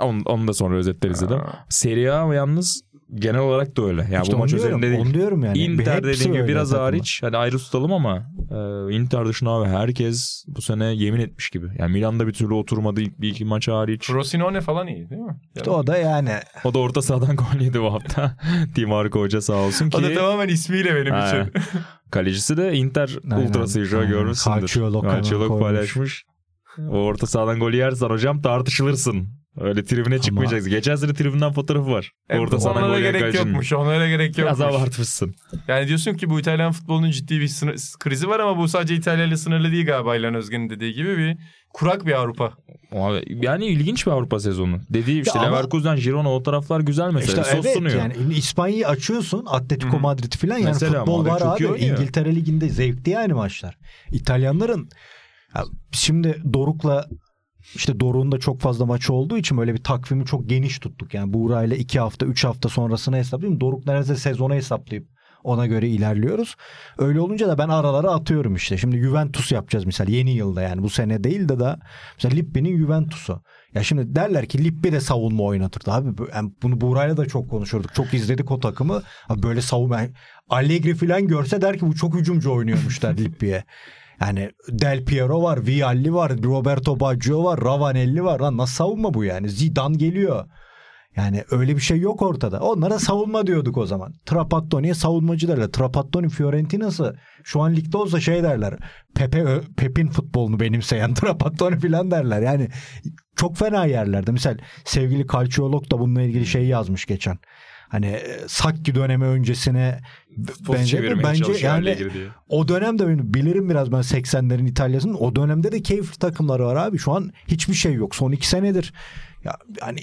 Onu, onu da sonra özetler izledim. Aa. Serie A yalnız genel olarak da öyle. Yani İşte bu maç diyorum, üzerinde değil. onu diyorum yani. Inter dediğim gibi biraz takımın. hariç hani ayrı tutalım ama e, Inter dışında abi herkes bu sene yemin etmiş gibi. Yani Milan'da bir türlü oturmadı ilk bir iki maç hariç. Frosinone falan iyi değil mi? İşte o da yani O da orta sahadan gol yedi bu hafta. Di Marco Hoca sağ olsun ki. O da tamamen ismiyle benim Ha. için. Kalecisi de Inter Aynen, ultrası şu aynen. görmüşsündür. Calciolog koymuş. paylaşmış. O orta sahadan golü yersen hocam tartışılırsın. Öyle tribüne çıkmayacaksın. Geçen sene tribünden fotoğrafı var. orta sahadan gol gerek kalecinin. yokmuş. Onlara gerek Biraz yokmuş. abartmışsın. Yani diyorsun ki bu İtalyan futbolunun ciddi bir sınır- krizi var ama bu sadece İtalya ile sınırlı değil galiba İlhan Özgen'in dediği gibi bir kurak bir Avrupa. Abi, yani ilginç bir Avrupa sezonu. Dediği işte Ya ama- Leverkusen, Girona o taraflar güzel mesela. İşte Sos evet sunuyor. yani İspanya'yı açıyorsun Atletico. Madrid falan yani Mesela futbol ama var abi. İngiltere Ligi'nde zevkli yani maçlar. İtalyanların ya şimdi Doruk'la işte Doruk'un da çok fazla maçı olduğu için böyle bir takvimi çok geniş tuttuk. Yani Buğra ile iki hafta üç hafta sonrasını hesaplayayım. Doruk neredeyse sezonu hesaplayıp ona göre ilerliyoruz. Öyle olunca da ben aralara atıyorum işte. Şimdi Juventus yapacağız mesela yeni yılda yani bu sene değil de da mesela Lippi'nin Juventus'u. Ya şimdi derler ki Lippi de savunma oynatırdı. Abi yani bunu Buğra'yla da çok konuşurduk. Çok izledik o takımı. Abi böyle savunma Allegri falan görse der ki bu çok hücumcu oynuyormuş der Lippi'ye. Yani Del Piero var, Vialli var, Roberto Baggio var, Ravanelli var. Lan nasıl savunma bu yani? Zidane geliyor. Yani öyle bir şey yok ortada. Onlara savunma diyorduk o zaman. Trapattoni'ye savunmacı derler. Trapattoni Fiorentina'sı şu an ligde olsa şey derler. Pepe Pep'in futbolunu benimseyen Trapattoni falan derler. Yani çok fena yerlerde. Misal sevgili Calciolog da bununla ilgili şey yazmış geçen. Hani e, Sakki dönemi öncesine Futbol benzer- bence yani o dönemde benim bilirim biraz ben 80'lerin İtalya'sının o dönemde de keyifli takımları var abi. Şu an hiçbir şey yok. Son iki senedir ya yani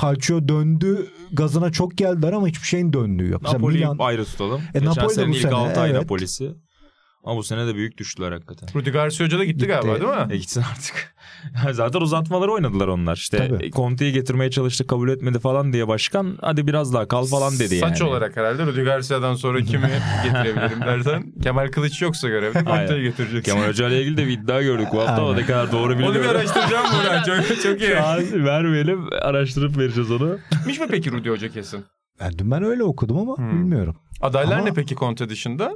Calcio döndü gazına çok geldiler ama hiçbir şeyin döndüğü yok. Napoli'yi Milan ayrı tutalım. E, Geçen Napoli de senenin bu ilk sene, 6 ay evet. Napoli'si. Ama bu sene de büyük düştüler hakikaten. Rudi Garcia Hoca da gitti, Gitti. galiba değil mi? E gitsin artık. Zaten uzatmaları oynadılar onlar. İşte Tabii. Conte'yi getirmeye çalıştı kabul etmedi falan diye başkan hadi biraz daha kal falan dedi yani. Saç olarak herhalde Rudi Garcia'dan sonra kimi getirebilirim dersen Kemal Kılıç yoksa görevde. Conte'yi getireceksin. Kemal Hoca ile ilgili de bir iddia gördük bu hafta ama ne kadar doğru Onu bir bilmiyorum. araştıracağım buradan. Çok, çok iyi. Şu an vermeyelim araştırıp vereceğiz onu. Gitmiş mi peki Rudi Hoca kesin? yani dün ben öyle okudum ama Hmm. bilmiyorum. Adaylar Ama- ne peki Conte dışında?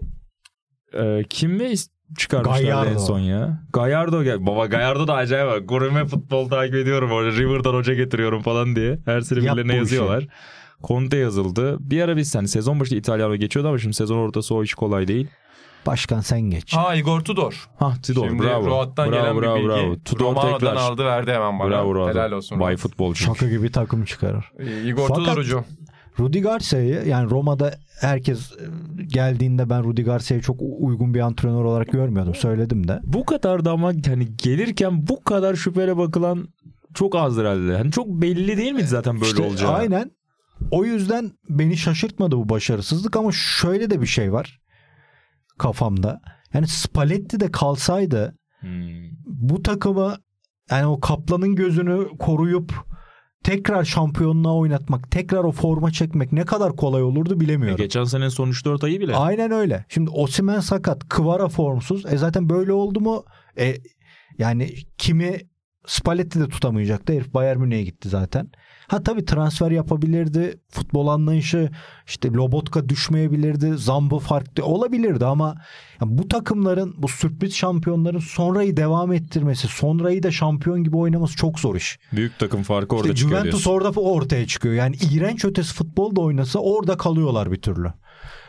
Ee, kimi çıkarmışlar Gallardo. en son ya? Gallardo gel. Baba Gallardo da acayip. bak. Gurme futbol takip ediyorum. Orada River'dan hoca getiriyorum falan diye. Her sene birilerine yazıyorlar. Conte yazıldı. Bir ara biz hani sezon başı İtalyan'a geçiyordu ama şimdi sezon ortası o iş kolay değil. Başkan sen geç. Ha Igor Tudor. Hah Tudor Şimdi bravo. Roat'tan bravo, gelen bravo, bir bilgi. bravo. Tudor Romano'dan tekrar. aldı verdi hemen bana. Bravo bravo. Helal olsun. Bay Roat. futbolcu. Şaka gibi takım çıkarır. Ee, Igor Fakat- Tudor hocam. Rudi Garcia'yı yani Roma'da herkes e, geldiğinde ben Rudi Garcia'yı çok uygun bir antrenör olarak görmüyordum. Söyledim de. Bu kadar da ama hani gelirken bu kadar şüpheyle bakılan çok azdır herhalde. Hani çok belli değil miydi zaten böyle İşte olacağı? Aynen. O yüzden beni şaşırtmadı bu başarısızlık ama şöyle de bir şey var kafamda. Yani Spalletti de kalsaydı Hmm. bu takımı yani o Kaplan'ın gözünü koruyup tekrar şampiyonluğa oynatmak, tekrar o forma çekmek ne kadar kolay olurdu E, bilemiyorum. geçen sene son 3-4 ayı bile. Aynen öyle. Şimdi Osimhen sakat, Kvara formsuz. E zaten böyle oldu mu? E yani kimi Spalletti de tutamayacaktı. Herif Bayern Münih'e gitti zaten. Ha tabii transfer yapabilirdi. Futbol anlayışı işte Lobotka düşmeyebilirdi. Zambo farklı olabilirdi ama ya bu takımların bu sürpriz şampiyonların sonrayı devam ettirmesi, sonrayı da şampiyon gibi oynaması çok zor iş. Büyük takım farkı orada İşte çıkıyor Juventus diyorsun. orada ortaya çıkıyor. Yani iğrenç ötesi futbol da oynasa orada kalıyorlar bir türlü.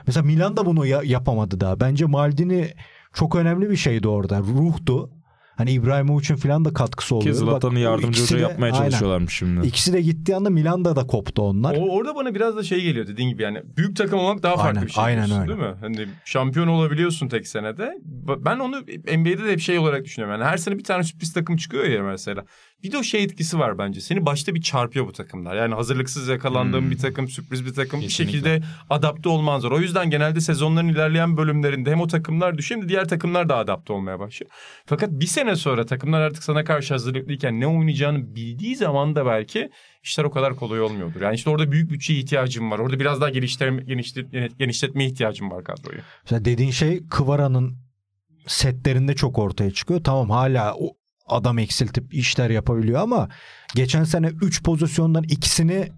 Mesela Milan da bunu ya- yapamadı daha. Bence Maldini çok önemli bir şeydi orada. Ruhtu. Hani İbrahimovic'in falan da katkısı Ki oluyor. Zlatan'ı yardımcı hoca yapmaya çalışıyorlarmış şimdi. İkisi de gittiği anda Milan'da da koptu onlar. O, orada bana biraz da şey geliyor dediğin gibi yani büyük takım olmak daha farklı Aynen, bir şey. aynen öyle. Değil mi? Hani şampiyon olabiliyorsun tek senede. Ben onu NBA'de de hep şey olarak düşünüyorum. Yani her sene bir tane sürpriz takım çıkıyor ya mesela. Bir de o şey etkisi var bence. Seni başta bir çarpıyor bu takımlar. Yani hazırlıksız yakalandığın Hmm. bir takım, sürpriz bir takım. Bir Kesinlikle. şekilde adapte olman zor. O yüzden genelde sezonların ilerleyen bölümlerinde hem o takımlar düşüyor hem de diğer takımlar da adapte olmaya başlıyor. Fakat bir sene sonra takımlar artık sana karşı hazırlıklıyken ne oynayacağını bildiği zaman da belki işler o kadar kolay olmuyordur. Yani işte orada büyük bütçeye ihtiyacım var. Orada biraz daha geliştirme, genişlet, genişletmeye ihtiyacım var kadroyu. Mesela dediğin şey Kıvara'nın setlerinde çok ortaya çıkıyor. Tamam hala o adam eksiltip işler yapabiliyor ama geçen sene 3 pozisyondan ikisini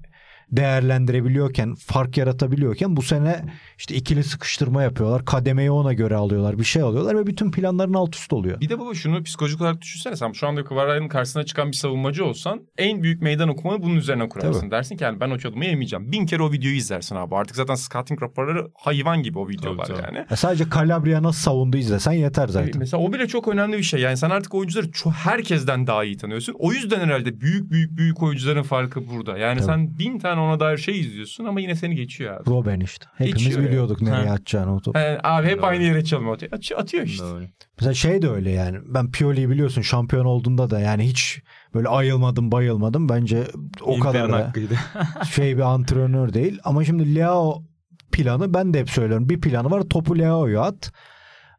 değerlendirebiliyorken, fark yaratabiliyorken bu sene işte ikili sıkıştırma yapıyorlar. Kademeyi ona göre alıyorlar. Bir şey alıyorlar ve bütün planların alt üst oluyor. Bir de baba şunu psikolojik olarak düşünsene. Sen şu anda Kıvaray'ın karşısına çıkan bir savunmacı olsan en büyük meydan okumanı bunun üzerine kurarsın. Tabii. Dersin ki yani ben o çalımı yemeyeceğim. Bin kere o videoyu izlersin abi. Artık zaten scouting raporları hayvan gibi o videolar Tabii, tabii. yani. Ya sadece Calabria nasıl savundu izlesen yeter zaten. Mesela o bile çok önemli bir şey. Yani sen artık oyuncuları herkesten daha iyi tanıyorsun. O yüzden herhalde büyük büyük büyük oyuncuların farkı burada. Yani Tabii. sen bin tane ona dair şey izliyorsun ama yine seni geçiyor abi. Robben işte. Hepimiz Geçiyor biliyorduk nereye Ha. atacağını o topu. Yani abi hep Doğru. aynı yere çalım atıyor. Atıyor, atıyor işte. Doğru. Mesela şey de öyle yani. Ben Pioli'yi biliyorsun şampiyon olduğunda da yani hiç böyle ayılmadım bayılmadım. Bence o kadar da hakkıydı. şey bir antrenör değil. Ama şimdi Leao planı ben de hep söylüyorum. Bir planı var topu Leao'ya at.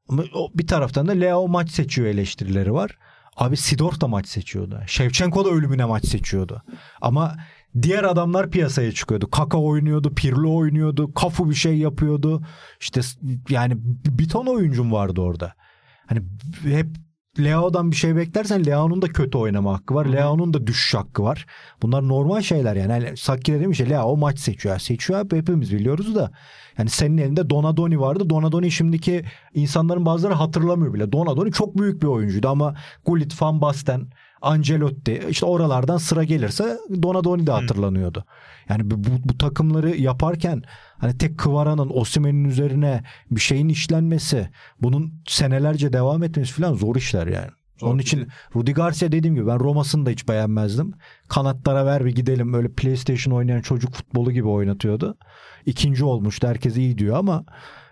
Ama o, bir taraftan da Leao maç seçiyor eleştirileri var. Abi Sidorf da maç seçiyordu. Shevchenko da ölümüne maç seçiyordu. Ama diğer adamlar piyasaya çıkıyordu. Kaka oynuyordu, Pirlo oynuyordu, Kafu bir şey yapıyordu. İşte yani bir ton oyuncum vardı orada. Hani hep Leao'dan bir şey beklersen Leao'nun da kötü oynama hakkı var. Leao'nun da düşüş hakkı var. Bunlar normal şeyler yani. yani Saki de demiş ya Leao maç seçiyor. Seçiyor abi hepimiz biliyoruz da. Yani senin elinde Donadoni vardı. Donadoni şimdiki insanların bazıları hatırlamıyor bile. Donadoni çok büyük bir oyuncuydu ama Gullit, Van Basten, Ancelotti işte oralardan sıra gelirse Donadoni de hatırlanıyordu. Yani bu, bu, takımları yaparken hani tek Kıvara'nın Osimhen'in üzerine bir şeyin işlenmesi, bunun senelerce devam etmesi falan zor işler yani. Zor Onun için şey. Rudi Garcia dediğim gibi ben Roma'sını da hiç beğenmezdim. Kanatlara ver bir gidelim öyle PlayStation oynayan çocuk futbolu gibi oynatıyordu. İkinci olmuştu herkes iyi diyor ama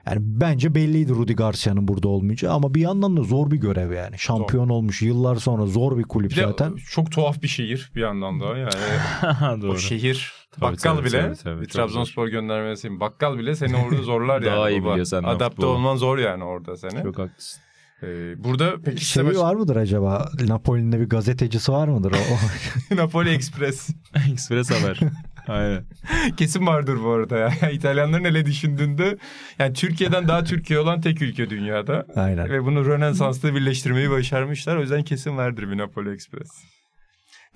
yani bence belliydi Rudi Garcia'nın burada olmayacağı ama bir yandan da zor bir görev yani. Şampiyon olmuş yıllar sonra zor bir kulüp Bir zaten. çok tuhaf bir şehir bir yandan da. Yani Doğru. o şehir Tabii, bakkal tabii, bile tabii, tabii, bir Trabzonspor göndermesiyim. Bakkal bile seni orada zorlar yani. Daha iyi baba. biliyor senden Adapte futbolu. olman zor yani orada seni. Çok haklısın. Ee, burada peki Şey size var mıdır acaba? Napoli'nin bir gazetecisi var mıdır? O, Napoli Express. Express haber. Aynen. Kesin vardır bu arada ya. İtalyanların hele düşündüğünde yani Türkiye'den daha Türkiye olan tek ülke dünyada. Aynen. Ve bunu Rönesans'ta birleştirmeyi başarmışlar. O yüzden kesin vardır bir Napoli Express.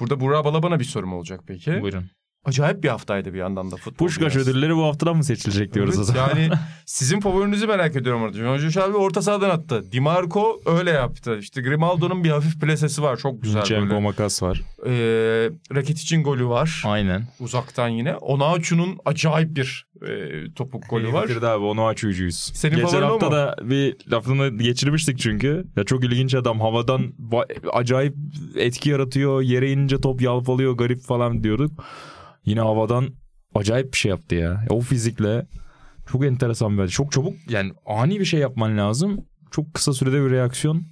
Burada Burak Balaban'a bir sorum olacak peki. Buyurun. Acayip bir haftaydı bir yandan da futbol. Puşkaş dünyası. ödülleri bu haftadan mı seçilecek diyoruz Evet, o zaman? Yani sizin favorinizi merak ediyorum orada. Jojo Şalvi orta sahadan attı. Di Marco öyle yaptı. İşte Grimaldo'nun bir hafif plasesi var. Çok güzel Cenko böyle. Makas var. Ee, Rakitic'in golü var. Aynen. Uzaktan yine. Onaçu'nun acayip bir e, topuk golü var. Bitirdi abi onu açıcıyız. Senin Geçen hafta mu? da bir lafını geçirmiştik çünkü. Ya çok ilginç adam havadan acayip etki yaratıyor. Yere inince top yalpalıyor garip falan diyorduk. Yine havadan acayip bir şey yaptı ya. O fizikle çok enteresan bir Çok çabuk yani ani bir şey yapman lazım. Çok kısa sürede bir reaksiyon.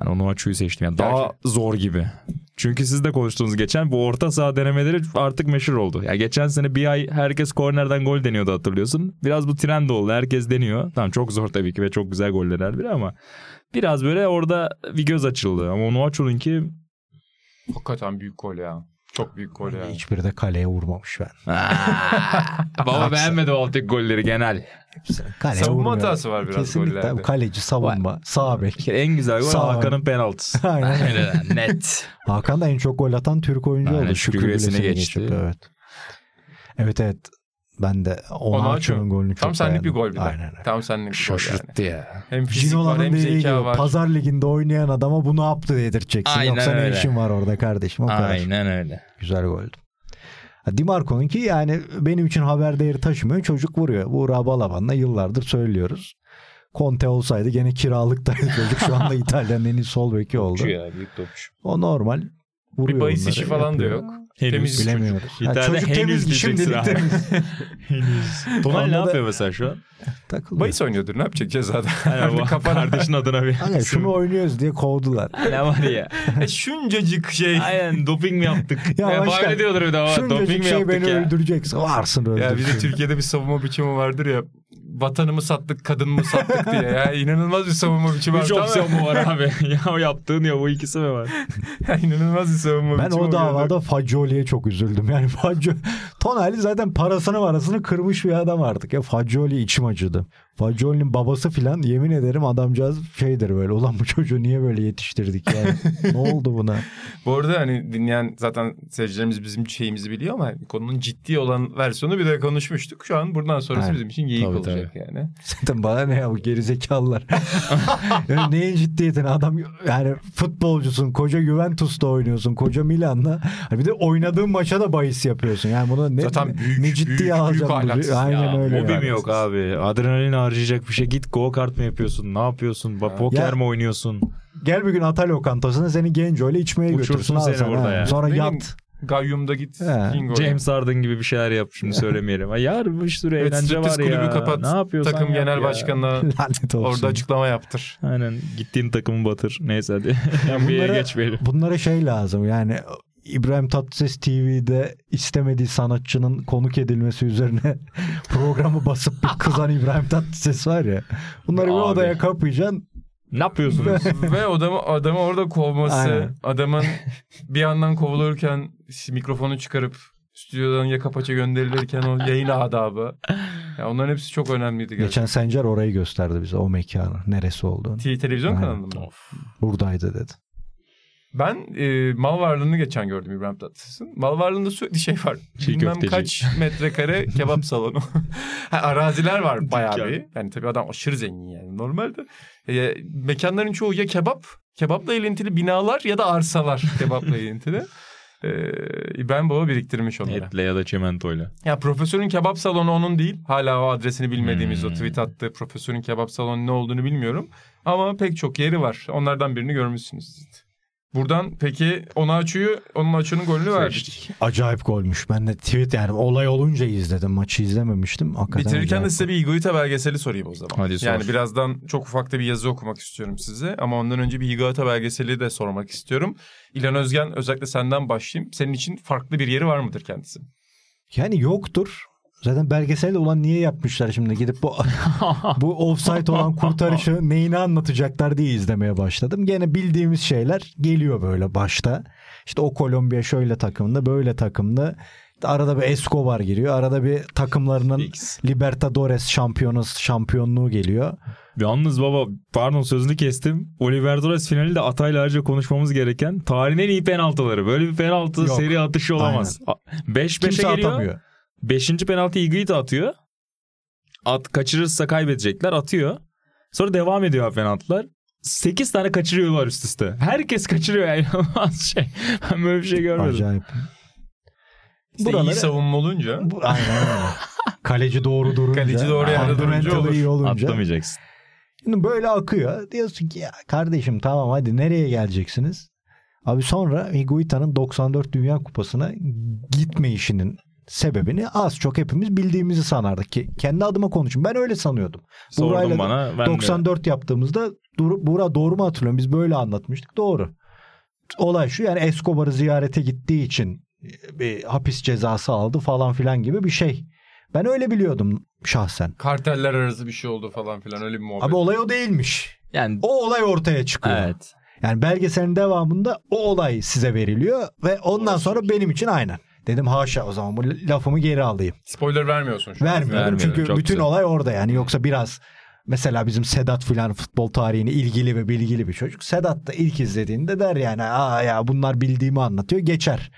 Ben onu açıyı seçtim. Yani daha Gerçi- zor gibi. Çünkü siz de konuştuğunuz geçen bu orta saha denemeleri artık meşhur oldu. Ya geçen sene bir ay herkes kornerden gol deniyordu hatırlıyorsun. Biraz bu trend oldu. Herkes deniyor. Tamam çok zor tabii ki ve çok güzel goller her biri ama biraz böyle orada bir göz açıldı. Ama onu açılınki Hakikaten büyük gol ya. Çok büyük gol ya. hiçbiri de kaleye vurmamış ben. Baba beğenmedi o alttaki golleri genel. Kaleye Savunma vurmuyor. hatası var biraz Kesinlikle gollerde. kaleci savunma. Sağ bek. En güzel gol Sağ. Hakan'ın penaltısı. Aynen. Net. Hakan da en çok gol atan Türk oyuncu Aynen, oldu. Şükrü Şükrü geçti. geçip evet. Evet evet. Ben de Onaçu'nun golünü çok Tam senlik bir gol bir de. Aynen. öyle. Tam senlik bir gol yani. Şaşırttı ya. Hem fizik var hem zeka gibi var. pazar liginde oynayan adama bu ne yaptı dedirteceksin. Aynen Yoksa öyle. ne işin var orada kardeşim o kadar. Aynen öyle. Güzel goldü. Ha, Di Marco'nunki yani benim için haber değeri taşımıyor. Çocuk vuruyor. Bu Balaban'la yıllardır söylüyoruz. Conte olsaydı gene kiralıktaydı çocuk. Şu anda İtalya'nın en iyi sol beki oldu. Topçu ya büyük topçu. O normal. Vuruyor Bir bahis işi falan da yapıyor. yok. Henüz. Bilemiyoruz. Bir Ha, tane çocuk henüz temiz şimdilik temiz. Henüz. Tonal ne yapıyor mesela şu an? Takılıyor. Bahis oynuyordur ne yapacak cezada? Yani kardeşin adına bir. Hani şunu oynuyoruz diye kovdular. ne var ya? e, şuncacık şey. Aynen doping mi yaptık? Ya Faal diyordur bir daha. Doping Şuncacık mi şey yaptık beni ya? öldüreceksin. Varsın öldür. Ya bir de Türkiye'de bir savunma biçimi vardır ya. Vatanımı sattık, kadınımı sattık diye. Ya inanılmaz bir savunma biçimi Üç var. opsiyon mu var abi? ya o yaptığın ya bu ikisi mi var? Ya inanılmaz bir savunma Ben biçimi o oluyordu. davada Fagioli'ye çok üzüldüm. Yani Fagioli, Tonali zaten parasını parasını kırmış bir adam artık. Ya Fagioli içim acıdı. Fagioli'nin babası filan yemin ederim adamcağız şeydir böyle. Ulan bu çocuğu niye böyle yetiştirdik yani? ne oldu buna? Bu arada hani dinleyen zaten seyircilerimiz bizim şeyimizi biliyor ama konunun ciddi olan versiyonu bir de konuşmuştuk. Şu an buradan sonrası Aynen. bizim için geyik Tabii, olacak yani. Zaten bana ne ya bu gerizekalılar. yani neyin ciddiyetini adam yani futbolcusun koca Juventus'ta oynuyorsun koca Milan'la Hani bir de oynadığın maça da bahis yapıyorsun. Yani bunu ne, Zaten büyük, ne ciddiye büyük, alacağım büyük ahlaksız. Aynen Ya, öyle. Hobi yani. yok abi? Adrenalin harcayacak bir şey. Git go kart mı yapıyorsun? Ne yapıyorsun? Bak poker mi oynuyorsun? Gel bir gün Ata lokantasına seni Genco ile içmeye Uçursun götürsün. al seni burada ha. ya. Sonra bileyim, yat. Gayyum'da git. He. James Harden gibi bir şeyler yap şimdi söylemeyelim. Ay yar bir sürü Evet, eğlence var ya. kulübü kapat. Ne yapıyorsan Takım yap genel ya. başkanına Lanet olsun. orada açıklama yaptır. Aynen gittiğin takımı batır. Neyse hadi. NBA'ye bunlara- geçmeyelim. Bunlara şey lazım yani İbrahim Tatlıses TV'de istemediği sanatçının konuk edilmesi üzerine programı basıp bir kızan İbrahim Tatlıses var ya. Bunları bir Abi. odaya kapayacaksın. Ne yapıyorsunuz? Ve adamı adamı orada kovması, Aynen. adamın bir yandan kovulurken mikrofonu çıkarıp stüdyodan yaka paça gönderilirken o yayın adabı. Ya onların hepsi çok önemliydi gerçekten. Geçen Sencer orayı gösterdi bize o mekanı. Neresi olduğunu. T- televizyon kanalında mı? Buradaydı dedi. Ben e, mal varlığını geçen gördüm İbrahim Tatlıses'in. Mal varlığında sürekli şey var. Çiğ Bilmem köfteci. kaç metrekare kebap salonu. ha, araziler var bayağı bir. Yani tabii adam aşırı zengin yani normalde. E, mekanların çoğu ya kebap, kebapla ilintili binalar ya da arsalar kebapla ilintili. E, İbrahim Baba biriktirmiş onları. Etle ya da çimentoyla. Ya profesörün kebap salonu onun değil. Hala o adresini bilmediğimiz Hmm. o tweet attığı profesörün kebap salonu ne olduğunu bilmiyorum. Ama pek çok yeri var. Onlardan birini görmüşsünüz. Buradan peki onu açıyı, onun açının golünü verdik. Acayip golmüş. Ben de tweet yani olay olunca izledim. Maçı izlememiştim. Hakikaten Bitirirken de size bir Higuita belgeseli sorayım o zaman. Hadi sor. Yani birazdan çok ufak da bir yazı okumak istiyorum size. Ama ondan önce bir Higuita belgeseli de sormak istiyorum. İlhan Özgen özellikle senden başlayayım. Senin için farklı bir yeri var mıdır kendisi? Yani yoktur. Zaten belgeselde ulan niye yapmışlar şimdi gidip bu bu offside olan kurtarışı neyini anlatacaklar diye izlemeye başladım. Gene bildiğimiz şeyler geliyor böyle başta. İşte o Kolombiya şöyle takımlı böyle takımlı. Arada bir Escobar giriyor. Arada bir takımlarının X. Libertadores şampiyonası şampiyonluğu geliyor. Yalnız baba pardon sözünü kestim. Libertadores finali de Atay'la ayrıca konuşmamız gereken tarihin en iyi penaltıları. Böyle bir penaltı Yok. seri atışı olamaz. 5-5'e Kimse geliyor. atamıyor. Beşinci penaltı Higuita atıyor. At, kaçırırsa kaybedecekler atıyor. Sonra devam ediyor penaltılar. 8 tane kaçırıyorlar üst üste. Herkes kaçırıyor yani. Şey. Ben böyle bir şey görmedim. Acayip. İşte iyi Buraları- savunma olunca Bu, aynen öyle. Kaleci doğru durunca. Kaleci doğru yerde durunca olur. iyi olunca. Atlamayacaksın. Şimdi böyle akıyor. Diyorsun ki ya kardeşim tamam hadi nereye geleceksiniz? Abi sonra Higuita'nın 94 Dünya Kupası'na gitme işinin sebebini az çok hepimiz bildiğimizi sanardık ki kendi adıma konuşayım. Ben öyle sanıyordum. Burayla bana. Ben de- 94 yaptığımızda Dur- Buğra doğru mu hatırlıyorum? Biz böyle anlatmıştık. Doğru. Olay şu yani Escobar'ı ziyarete gittiği için bir hapis cezası aldı falan filan gibi bir şey. Ben öyle biliyordum şahsen. karteller arası bir şey oldu falan filan öyle bir muhabbet. Abi olay o değilmiş. Yani O olay ortaya çıkıyor. evet. Yani belgeselin devamında o olay size veriliyor ve ondan sonra benim için aynen. Dedim haşa o zaman bu lafımı geri alayım. Spoiler vermiyorsun şu an. Vermiyorum Vermiyorum, çünkü çok bütün güzel. olay orada yani yoksa biraz mesela bizim Sedat filan futbol tarihini ilgili ve bilgili bir çocuk. Sedat da ilk izlediğinde der yani aa ya bunlar bildiğimi anlatıyor geçer.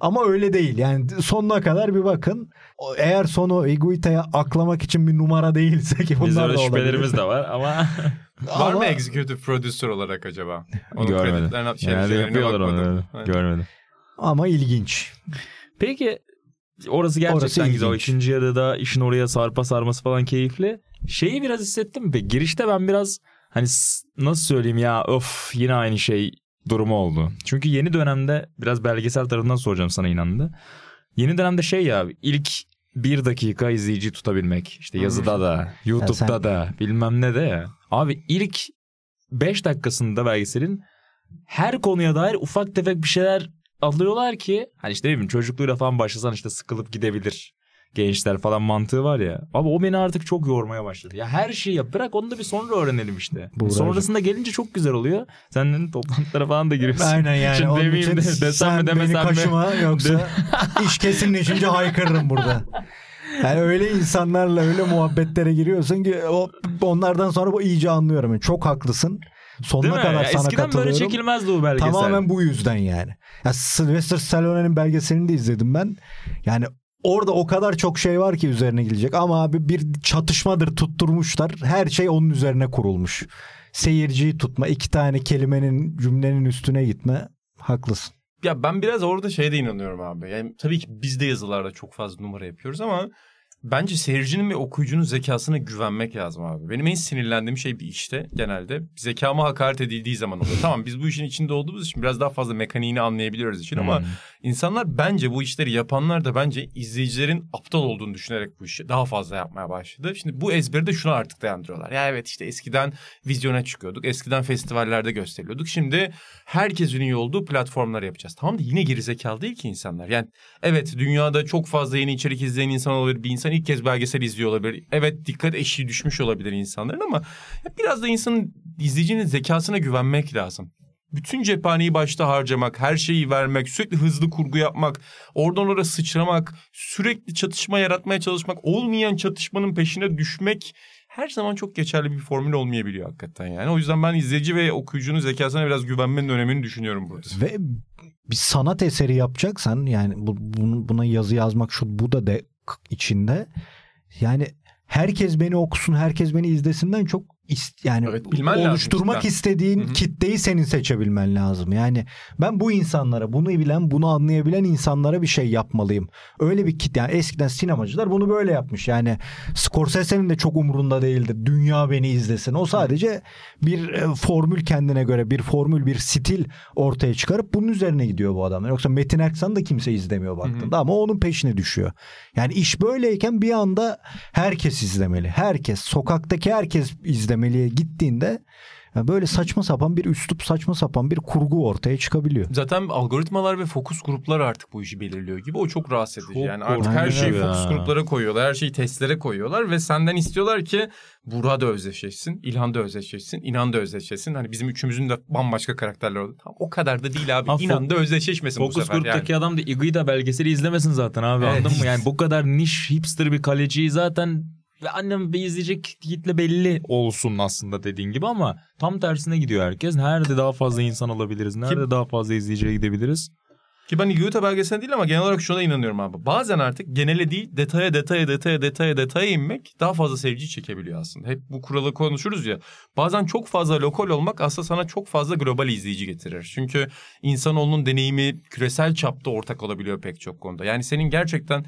Ama öyle değil yani sonuna kadar bir bakın. O- Eğer sonu Higuita'ya aklamak için bir numara değilse ki bunlar Biz da olabilir. şüphelerimiz de var ama Var mı Ama- executive producer olarak acaba? Onun görmedim. şey- şeylerine yapıyorlar onu. Görmedim. Ama ilginç. Peki orası gerçekten Orası güzel. O ikinci yarıda işin oraya sarpa sarması falan keyifli. Şeyi biraz hissettim mi? peki? Girişte ben biraz hani nasıl söyleyeyim ya of yine aynı şey durumu oldu. Çünkü yeni dönemde biraz belgesel tarafından soracağım sana inandı. Yeni dönemde şey ya ilk bir dakika izleyici tutabilmek. işte yazıda da, YouTube'da sen- da, bilmem ne de ya. Abi ilk 5 dakikasında belgeselin her konuya dair ufak tefek bir şeyler alıyorlar ki hani işte ne bileyim çocukluğuyla falan başlasan işte sıkılıp gidebilir gençler falan mantığı var ya. Abi o beni artık çok yormaya başladı. Ya her şeyi yap. Bırak onu da bir sonra öğrenelim işte. Buğracığım. Sonrasında gelince çok güzel oluyor. Sen toplantılara falan da giriyorsun. Aynen yani. Şimdi demeyeyim de desem sen mi demesem beni mi? kaşıma yoksa iş kesinleşince haykırırım burada. Yani öyle insanlarla öyle muhabbetlere giriyorsun ki o, onlardan sonra bu iyice anlıyorum. Yani çok haklısın. Değil Sonuna mi? kadar Ya sana eskiden katılıyorum. böyle çekilmezdi o belgesel. Tamamen bu yüzden yani. Ya Sylvester Stallone'nin belgeselini de izledim ben. Yani orada o kadar çok şey var ki üzerine gelecek ama abi bir çatışmadır tutturmuşlar. Her şey onun üzerine kurulmuş. Seyirciyi tutma, iki tane kelimenin cümlenin üstüne gitme. Haklısın. Ya ben biraz orada şeye de inanıyorum abi. Yani tabii ki biz de yazılarda çok fazla numara yapıyoruz ama bence seyircinin ve okuyucunun zekasına güvenmek lazım abi. Benim en sinirlendiğim şey bir işte genelde zekama hakaret edildiği zaman oluyor. tamam biz bu işin içinde olduğumuz için biraz daha fazla mekaniğini anlayabiliyoruz için ama Hmm. insanlar bence bu işleri yapanlar da bence izleyicilerin aptal olduğunu düşünerek bu işi daha fazla yapmaya başladı. Şimdi bu ezberi de şuna artık dayandırıyorlar. Ya evet işte eskiden vizyona çıkıyorduk. Eskiden festivallerde gösteriliyorduk. Şimdi herkesin iyi olduğu platformları yapacağız. Tamam da yine gerizekalı değil ki insanlar. Yani evet dünyada çok fazla yeni içerik izleyen insan olabilir. Bir insan ilk kez belgesel izliyor olabilir. Evet dikkat eşiği düşmüş olabilir insanların ama biraz da insanın izleyicinin zekasına güvenmek lazım. Bütün cephaneyi başta harcamak, her şeyi vermek, sürekli hızlı kurgu yapmak, oradan oraya sıçramak, sürekli çatışma yaratmaya çalışmak, olmayan çatışmanın peşine düşmek her zaman çok geçerli bir formül olmayabiliyor hakikaten yani. O yüzden ben izleyici ve okuyucunun zekasına biraz güvenmenin önemini düşünüyorum burada. Ve bir sanat eseri yapacaksan yani bu, bunu- buna yazı yazmak şu bu da de içinde. Yani herkes beni okusun, herkes beni izlesinden çok yani Evet, bilmen lazım oluşturmak cidden. istediğin Hı hı. kitleyi senin seçebilmen lazım. Yani ben bu insanlara, bunu bilen, bunu anlayabilen insanlara bir şey yapmalıyım. Öyle bir kitle. Yani eskiden sinemacılar bunu böyle yapmış. Yani Scorsese'nin de çok umurunda değildi. Dünya beni izlesin. O sadece bir e, formül kendine göre, bir formül, bir stil ortaya çıkarıp bunun üzerine gidiyor bu adamlar. Yoksa Metin Erksan da kimse izlemiyor baktığında ama onun peşine düşüyor. Yani iş böyleyken bir anda herkes izlemeli. Herkes, sokaktaki herkes izlemeliye gittiğinde böyle saçma sapan bir üslup, saçma sapan bir kurgu ortaya çıkabiliyor. Zaten algoritmalar ve fokus gruplar artık bu işi belirliyor gibi. O çok rahatsız edici. Çok yani artık her şeyi ya. fokus gruplara koyuyorlar. Her şeyi testlere koyuyorlar ve senden istiyorlar ki Burak da özdeşleşsin, İlhan da özdeşleşsin, İnan da özdeşleşsin. Hani bizim üçümüzün de bambaşka karakterler oldu. Tamam, o kadar da değil abi. Ha, İnan da özdeşleşmesin bu Focus sefer Group'taki yani. adam da Iguita belgeseli izlemesin zaten abi Evet. anladın mı? Yani bu kadar niş hipster bir kaleciyi zaten ve annem bir izleyecek kitle belli olsun aslında dediğin gibi ama tam tersine gidiyor herkes. Nerede daha fazla insan alabiliriz? Nerede daha fazla izleyiciye gidebiliriz? Ki ben Yuta belgeseline değil ama genel olarak şuna inanıyorum abi. Bazen artık genele değil detaya detaya detaya detaya detaya inmek daha fazla seyirci çekebiliyor aslında. Hep bu kuralı konuşuruz ya. Bazen çok fazla lokal olmak aslında sana çok fazla global izleyici getirir. Çünkü insanoğlunun deneyimi küresel çapta ortak olabiliyor pek çok konuda. Yani senin gerçekten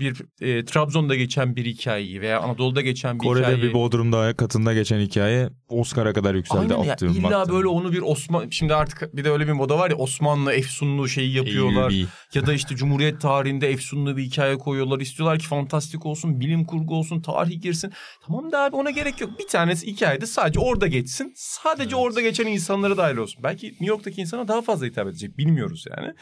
bir e, Trabzon'da geçen bir hikayeyi veya Anadolu'da geçen bir Kore'de hikayeyi... bir Bodrum'da katında geçen hikaye Oscar'a kadar yükseldi Aynen ya, attığım illa baktığım. böyle onu bir Osman şimdi artık bir de öyle bir moda var ya Osmanlı efsunlu şeyi yapıyorlar. Eylül. Ya da işte Cumhuriyet tarihinde efsunlu bir hikaye koyuyorlar. İstiyorlar ki fantastik olsun, bilim kurgu olsun, tarih girsin. Tamam da abi ona gerek yok. Bir tanesi hikayede sadece orada geçsin. Sadece orada geçen insanlara dahil olsun. Belki New York'taki insana daha fazla hitap edecek. Bilmiyoruz yani.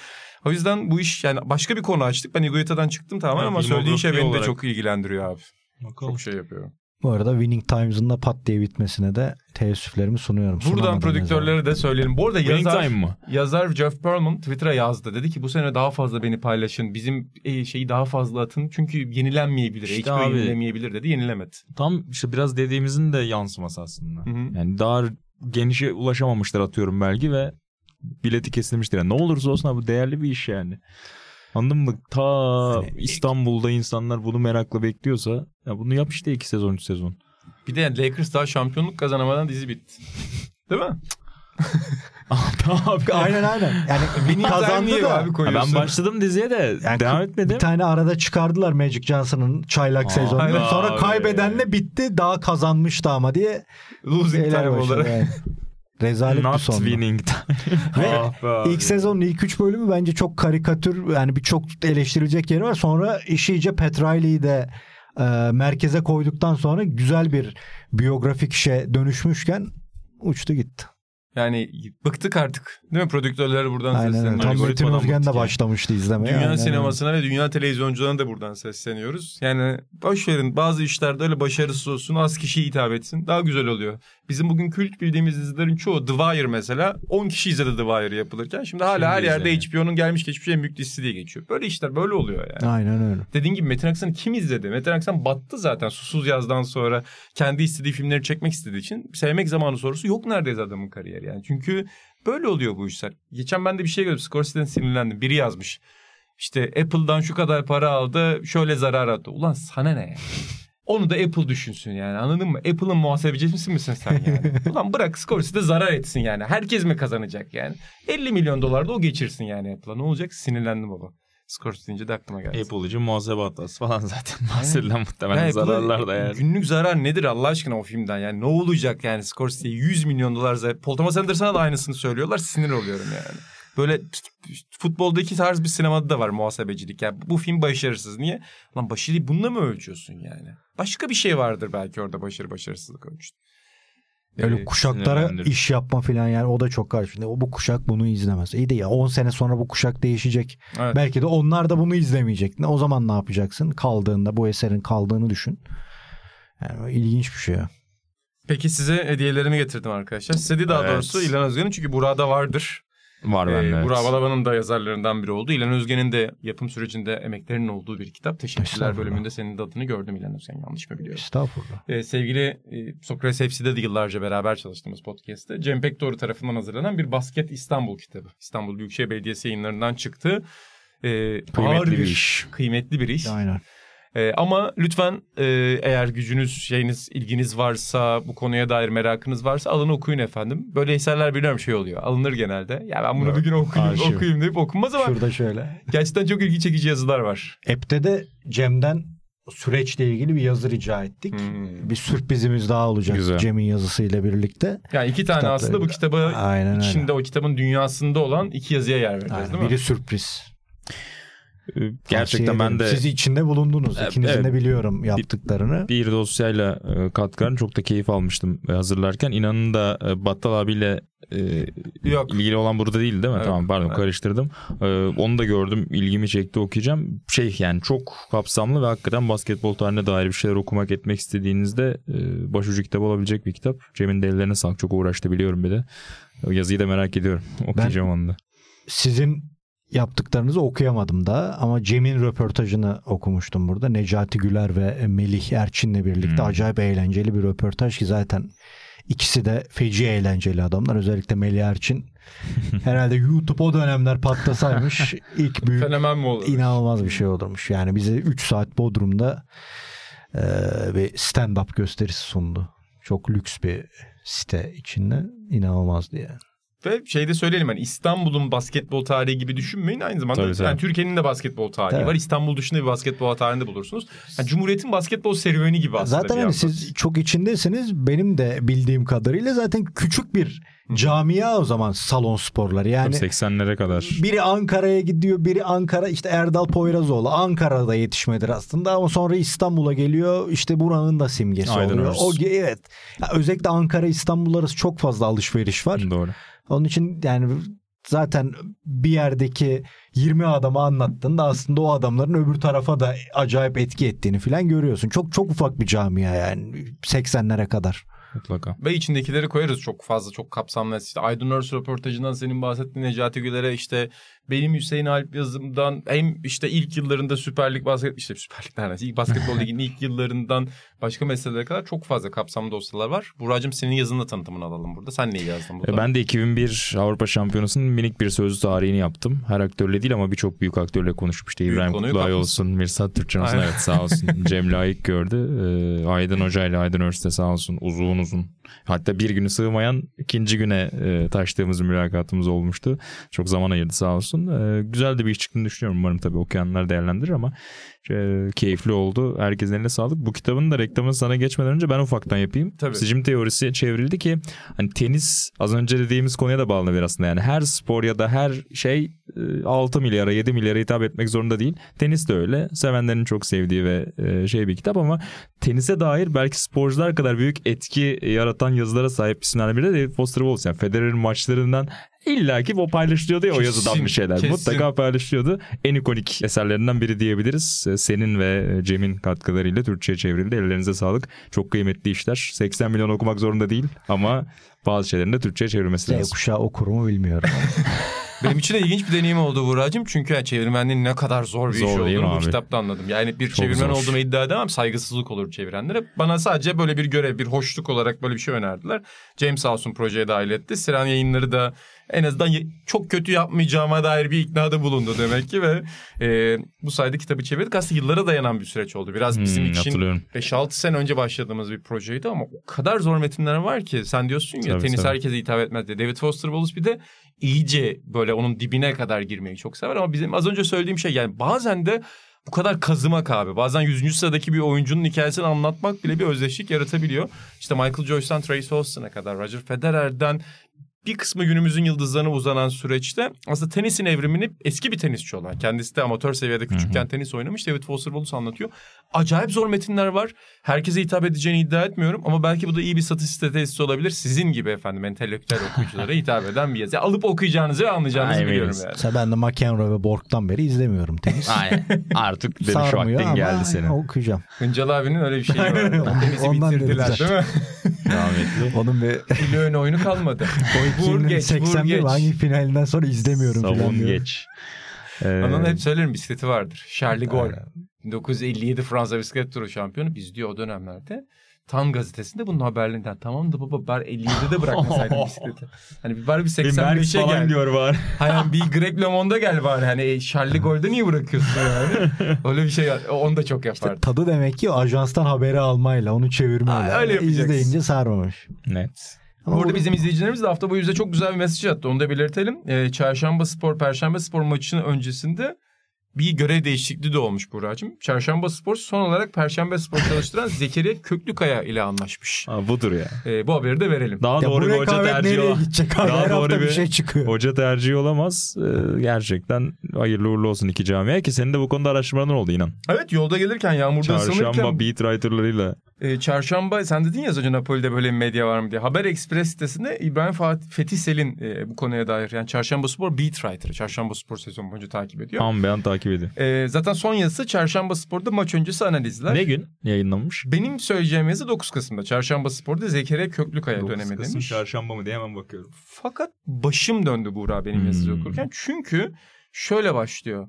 O yüzden bu iş yani başka bir konu açtık. Ben Egoita'dan çıktım tamamen ama söylediğin şey beni de olarak. çok ilgilendiriyor abi. Bakalım. Çok şey yapıyorum. Bu arada Winning Times'ın da pat diye bitmesine de teessüflerimi sunuyorum. Buradan Sunamadım prodüktörlere de söyleyelim. Bu arada Winning yazar, Time mı? yazar Jeff Pearlman Twitter'a yazdı. Dedi ki bu sene daha fazla beni paylaşın. Bizim e, şeyi daha fazla atın. Çünkü yenilenmeyebilir. İşte HBO abi. yenilemeyebilir dedi. Yenilemedi. Tam işte biraz dediğimizin de yansıması aslında. Hı hı. Yani daha genişe ulaşamamışlar atıyorum belki ve bileti kesilmiştir. Yani ne olursa olsun abi değerli bir iş yani. Anladın mı? Ta Hani- İstanbul'da insanlar bunu merakla bekliyorsa ya bunu yap işte iki sezon üç sezon. Bir de yani Lakers daha şampiyonluk kazanamadan dizi bitti. Değil mi? abi. Aynen aynen. Yani Time kazandı da. abi Ha, ben başladım diziye de Yani devam etmedim. Bir tane arada çıkardılar Magic Johnson'ın çaylak Aa, sezonunu. aynen Sonra abi. kaybedenle bitti. Daha kazanmıştı ama diye Losing time olarak. yani. Rezalet bir Not sondu. winning time. Ve Ah. İlk sezonun ilk üç bölümü bence çok karikatür yani birçok eleştirilecek yeri var. Sonra işi iyice Pat Riley'i de e, merkeze koyduktan sonra güzel bir biyografik işe dönüşmüşken uçtu gitti. Yani bıktık artık. Değil mi? Prodüktörlere buradan Aynen öyle. sesleniyoruz. Tam Metin Özgen de başlamıştı izlemeye. Dünya Aynen sinemasına ve dünya televizyoncularına da buradan sesleniyoruz. Yani boş verin bazı işlerde öyle başarısız olsun az kişiye hitap etsin daha güzel oluyor. Bizim bugün kült bildiğimiz dizilerin çoğu The Wire mesela 10 kişi izledi The Wire yapılırken. Şimdi hala Şimdi her yerde izleniyor. HBO'nun gelmiş geçmiş en büyük dizisi diye geçiyor. Böyle işler böyle oluyor yani. Aynen öyle. Dediğin gibi Metin Aksan'ı kim izledi? Metin Aksan battı zaten susuz yazdan sonra kendi istediği filmleri çekmek istediği için sevmek zamanı sorusu yok neredeyse adamın kariyeri yani. Çünkü böyle oluyor bu işler. Geçen ben de bir şey gördüm Scorsese'den sinirlendim. Biri yazmış. İşte Apple'dan şu kadar para aldı şöyle zarar attı. Ulan sana ne ya? Onu da Apple düşünsün yani anladın mı? Apple'ın muhasebecisi misin sen yani? Ulan bırak Scorsese de zarar etsin yani. Herkes mi kazanacak yani? 50 milyon dolar da o geçirsin yani Apple'a. Ne olacak? Sinirlendim baba. Scorsese deyince de aklıma geldi. Apple için muhasebe hatası falan zaten bahsedilen muhtemelen Ya zararlar da yani. Günlük zarar nedir Allah aşkına o filmden yani ne olacak yani Scorsese'ye 100 milyon dolar zarar. Paul Thomas Anderson'a da aynısını söylüyorlar sinir oluyorum yani. Böyle futboldaki tarz bir sinemada da var muhasebecilik. Yani bu film başarısız. Niye? Lan başarıyı bununla mı ölçüyorsun yani? Başka bir şey vardır belki orada başarı başarısızlık ölçtü. Öyle kuşaklara iş yapma falan yani o da çok karşı. O bu kuşak bunu izlemez. İyi de ya 10 sene sonra bu kuşak değişecek. Evet. Belki de onlar da bunu izlemeyecek. Ne o zaman ne yapacaksın? Kaldığında bu eserin kaldığını düşün. Yani ilginç bir şey. ya. Peki size hediyelerimi getirdim arkadaşlar. Size değil daha Evet. doğrusu İlhan Özgen'in çünkü Burak'da vardır. Var Ee, bende. evet. Burak Balaban'ın da yazarlarından biri oldu. İlhan Özgen'in de yapım sürecinde emeklerinin olduğu bir kitap. Teşekkürler bölümünde senin de adını gördüm İlhan Özgen. Yanlış mı biliyorum? Estağfurullah. Ee, sevgili e, Sokrates FC'de de yıllarca beraber çalıştığımız podcast'te Cem Pekdoğru tarafından hazırlanan bir Basket İstanbul kitabı. İstanbul Büyükşehir Belediyesi yayınlarından çıktı. Ee, ağır bir iş. Kıymetli bir iş. Aynen. Ee, ama lütfen e, eğer gücünüz, şeyiniz, ilginiz varsa, bu konuya dair merakınız varsa alın okuyun efendim. Böyle eserler biliyorum şey oluyor. Alınır genelde. Ya ben bunu bir gün okuyayım, Arşiv. okuyayım deyip okunmaz ama Şurada şöyle. gerçekten çok ilgi çekici yazılar var. App'te de Cem'den süreçle ilgili bir yazı rica ettik. Hmm. Bir sürprizimiz daha olacak Güzel. Cem'in yazısıyla birlikte. Yani iki tane Kitapları- aslında bu kitabı Aynen öyle. içinde o kitabın dünyasında olan iki yazıya yer vereceğiz Aynen. değil mi? Biri sürpriz. Ee, Tavsiye Gerçekten ben de Siz içinde bulundunuz. Evet, İkinizin de evet. biliyorum yaptıklarını. bir dosyayla e, katkılarını çok da keyif almıştım e, hazırlarken. İnanın da e, Battal abiyle e, Yok. ilgili olan burada değil değil mi? Evet, Tamam pardon evet. karıştırdım. E, onu da gördüm. ilgimi çekti okuyacağım. Şey yani çok kapsamlı ve hakikaten basketbol tarihine dair bir şeyler okumak etmek istediğinizde e, başucu kitap olabilecek bir kitap. Cem'in de ellerine sağlık. Çok uğraştı biliyorum bir de. O yazıyı da merak ediyorum. Okuyacağım onu da. Sizin yaptıklarınızı okuyamadım da ama Cem'in röportajını okumuştum burada. Necati Güler ve Melih Erçin'le birlikte Hmm. acayip eğlenceli bir röportaj ki zaten ikisi de feci eğlenceli adamlar. Özellikle Melih Erçin herhalde YouTube o dönemler patlasaymış ilk büyük Fenomen mi olur? inanılmaz bir şey olurmuş. Yani bize 3 saat Bodrum'da e, bir stand-up gösterisi sundu. Çok lüks bir site içinde inanılmazdı yani. Ve şey de söyleyelim hani İstanbul'un basketbol tarihi gibi düşünmeyin. Aynı zamanda Tabii, tabii. yani Türkiye'nin de basketbol tarihi Tabii. var. İstanbul dışında bir basketbol tarihinde bulursunuz. Yani Cumhuriyet'in basketbol serüveni gibi aslında. Zaten hani siz çok içindesiniz. Benim de bildiğim kadarıyla zaten küçük bir camia o zaman salon sporları. Yani Tabii 80'lere kadar. biri Ankara'ya gidiyor, biri Ankara işte Erdal Poyrazoğlu Ankara'da yetişmedir aslında ama sonra İstanbul'a geliyor. işte buranın da simgesi Aydın oluyor. O evet. Ya özellikle Ankara İstanbul arası çok fazla alışveriş var. Doğru. Onun için yani zaten bir yerdeki 20 adamı anlattığında aslında o adamların öbür tarafa da acayip etki ettiğini falan görüyorsun. Çok çok ufak bir camia yani 80'lere kadar. Mutlaka. Ve içindekileri koyarız çok fazla çok kapsamlı. İşte Aydın Örs röportajından senin bahsettiğin Necati Güler'e işte benim Hüseyin Alp yazımdan hem işte ilk yıllarında Süper Lig basket işte Süper Lig neredeyse ilk basketbol liginin ilk yıllarından başka meselelere kadar çok fazla kapsamlı dosyalar var. Buracığım senin yazınla tanıtımını alalım burada. Sen neyi yazdın burada? E, Ben de 2001 Avrupa Şampiyonası'nın minik bir sözlü tarihini yaptım. Her aktörle değil ama birçok büyük aktörle konuşmuş. İşte Büyük İbrahim kapmışsın. olsun, Mirsat Türkçen olsun. Evet sağ olsun. Cem layık gördü. Ee, Aydın Hoca ile Aydın Örste sağ olsun. Uzun uzun. Hatta bir günü sığmayan ikinci güne e, taştığımız mülakatımız olmuştu. Çok zaman ayırdı sağ olsun. Ee, güzel de bir iş çıktığını düşünüyorum. Umarım tabii okuyanlar değerlendirir ama e, keyifli oldu. Herkesin eline sağlık. Bu kitabın da reklamını sana geçmeden önce ben ufaktan yapayım. Tabii. Sicim teorisi çevrildi ki hani tenis az önce dediğimiz konuya da bağlanıyor aslında. Yani her spor ya da her şey e, 6 milyara 7 milyara hitap etmek zorunda değil. Tenis de öyle. Sevenlerin çok sevdiği ve e, şey bir kitap ama tenise dair belki sporcular kadar büyük etki yaratan yazılara sahip isimlerden biri de David Foster Wallace. Yani Federer'in maçlarından illa ki o paylaşılıyordu ya o Kesin, yazıdan bir şeyler. kesin. Mutlaka paylaşılıyordu. En ikonik eserlerinden biri diyebiliriz. E, Senin ve Cem'in katkılarıyla Türkçe'ye çevrildi. Ellerinize sağlık. Çok kıymetli işler. 80 milyon okumak zorunda değil ama bazı şeylerin de Türkçe'ye çevrilmesi Z lazım. kuşağı okur mu bilmiyorum. Benim için de ilginç bir deneyim oldu Buğra'cığım. Çünkü yani çevirmenliğin ne kadar zor bir Zor iş olduğunu bu kitapta anladım. Yani bir Çok çevirmen zor. iddia edemem. Saygısızlık olur çevirenlere. Bana sadece böyle bir görev, bir hoşluk olarak böyle bir şey önerdiler. James sağ olsun projeye dahil etti. Siren yayınları da en azından çok kötü yapmayacağıma dair bir iknada bulundu demek ki ve e, bu sayede kitabı çevirdik. Aslında yıllara dayanan bir süreç oldu. Biraz bizim Hmm, için hatırlıyorum. 5-6 sene önce başladığımız bir projeydi ama o kadar zor metinler var ki sen diyorsun ya Tabii, tenis tabii. herkese hitap etmez diye. David Foster Wallace bir de iyice böyle onun dibine kadar girmeyi çok sever ama bizim az önce söylediğim şey yani bazen de bu kadar kazımak abi. Bazen 100. sıradaki bir oyuncunun hikayesini anlatmak bile bir özdeşlik yaratabiliyor. İşte Michael Joyce'dan Tracy Austin'a kadar, Roger Federer'den bir kısmı günümüzün yıldızlarına uzanan süreçte aslında tenisin evrimini eski bir tenisçi olan kendisi de amatör seviyede küçükken tenis oynamış David Foster Wallace anlatıyor. Acayip zor metinler var. Herkese hitap edeceğini iddia etmiyorum ama belki bu da iyi bir satış stratejisi olabilir. Sizin gibi efendim entelektüel okuyuculara hitap eden bir yazı. Yani alıp okuyacağınızı ve anlayacağınızı Aynen. biliyorum yani. Mesela ben de McEnroe ve Borg'dan beri izlemiyorum tenis. Aynen. Artık dönüş Sarmıyor vaktin ama geldi senin. okuyacağım. Hıncal abinin öyle bir şeyi var. Tenisi Ondan bitirdiler değil mi? Rahmetli. Onun ve Milyon oyunu kalmadı. Vur ikinin geç, vur 81 geç. hangi finalinden sonra izlemiyorum falan Savun diyor. geç. Ee, Onun hep söylerim bisikleti vardır. Charlie Gaulle. 1957 Fransa bisiklet turu şampiyonu. Biz diyor o dönemlerde Tan gazetesinde bunun haberlerinden. Tamam da baba bari 57'de bırakmasaydın bisikleti. Hani bir bari bir bir Merckx 85'e falan gel. diyor var. Hani bir Greg LeMond'a gel bari. Hani e, Charlie Gaulle'da niye bırakıyorsun yani? Öyle bir şey onu da çok İşte yapardı. tadı demek ki o ajanstan haberi almayla, onu çevirmeyle. Aa, öyle yapacaksın. İzleyince sarmamış. Net. Ama bu- bizim izleyicilerimiz de hafta boyu bize çok güzel bir mesaj attı. Onu da belirtelim. Ee, Çarşamba Spor, Perşembe Spor maçının öncesinde bir görev değişikliği de olmuş Buğra'cığım. Çarşamba Spor son olarak Perşembe Spor çalıştıran Zekeriya Köklükaya ile anlaşmış. Ha, budur ya. Ee, bu haberi de verelim. Daha ya doğru bir hoca tercihi nereye olamaz. gidecek abi? Daha Her doğru bir bir- şey çıkıyor. Hoca tercihi olamaz. Ee, gerçekten hayırlı uğurlu olsun iki camiye ki senin de bu konuda araştırmaların oldu inan. Evet yolda gelirken yağmurda ısınırken Çarşamba beat writerlarıyla. E, çarşamba sen dedin ya az önce Napoli'de böyle bir medya var mı diye. Haber Express sitesinde İbrahim Fatih Fethi Selin e, bu konuya dair yani Çarşamba Spor beat writer. Çarşamba Spor sezon boyunca takip ediyor. An beyan takip ediyor. E, zaten son yazısı Çarşamba Spor'da maç öncesi analizler. Ne gün yayınlanmış? Benim söyleyeceğim yazı 9 Kasım'da. Çarşamba Spor'da Zekeriya Köklükaya dönemi Kasım, demiş. Çarşamba mı diye hemen bakıyorum. Fakat başım döndü Buğra benim yazıyı Hmm. okurken. Çünkü şöyle başlıyor.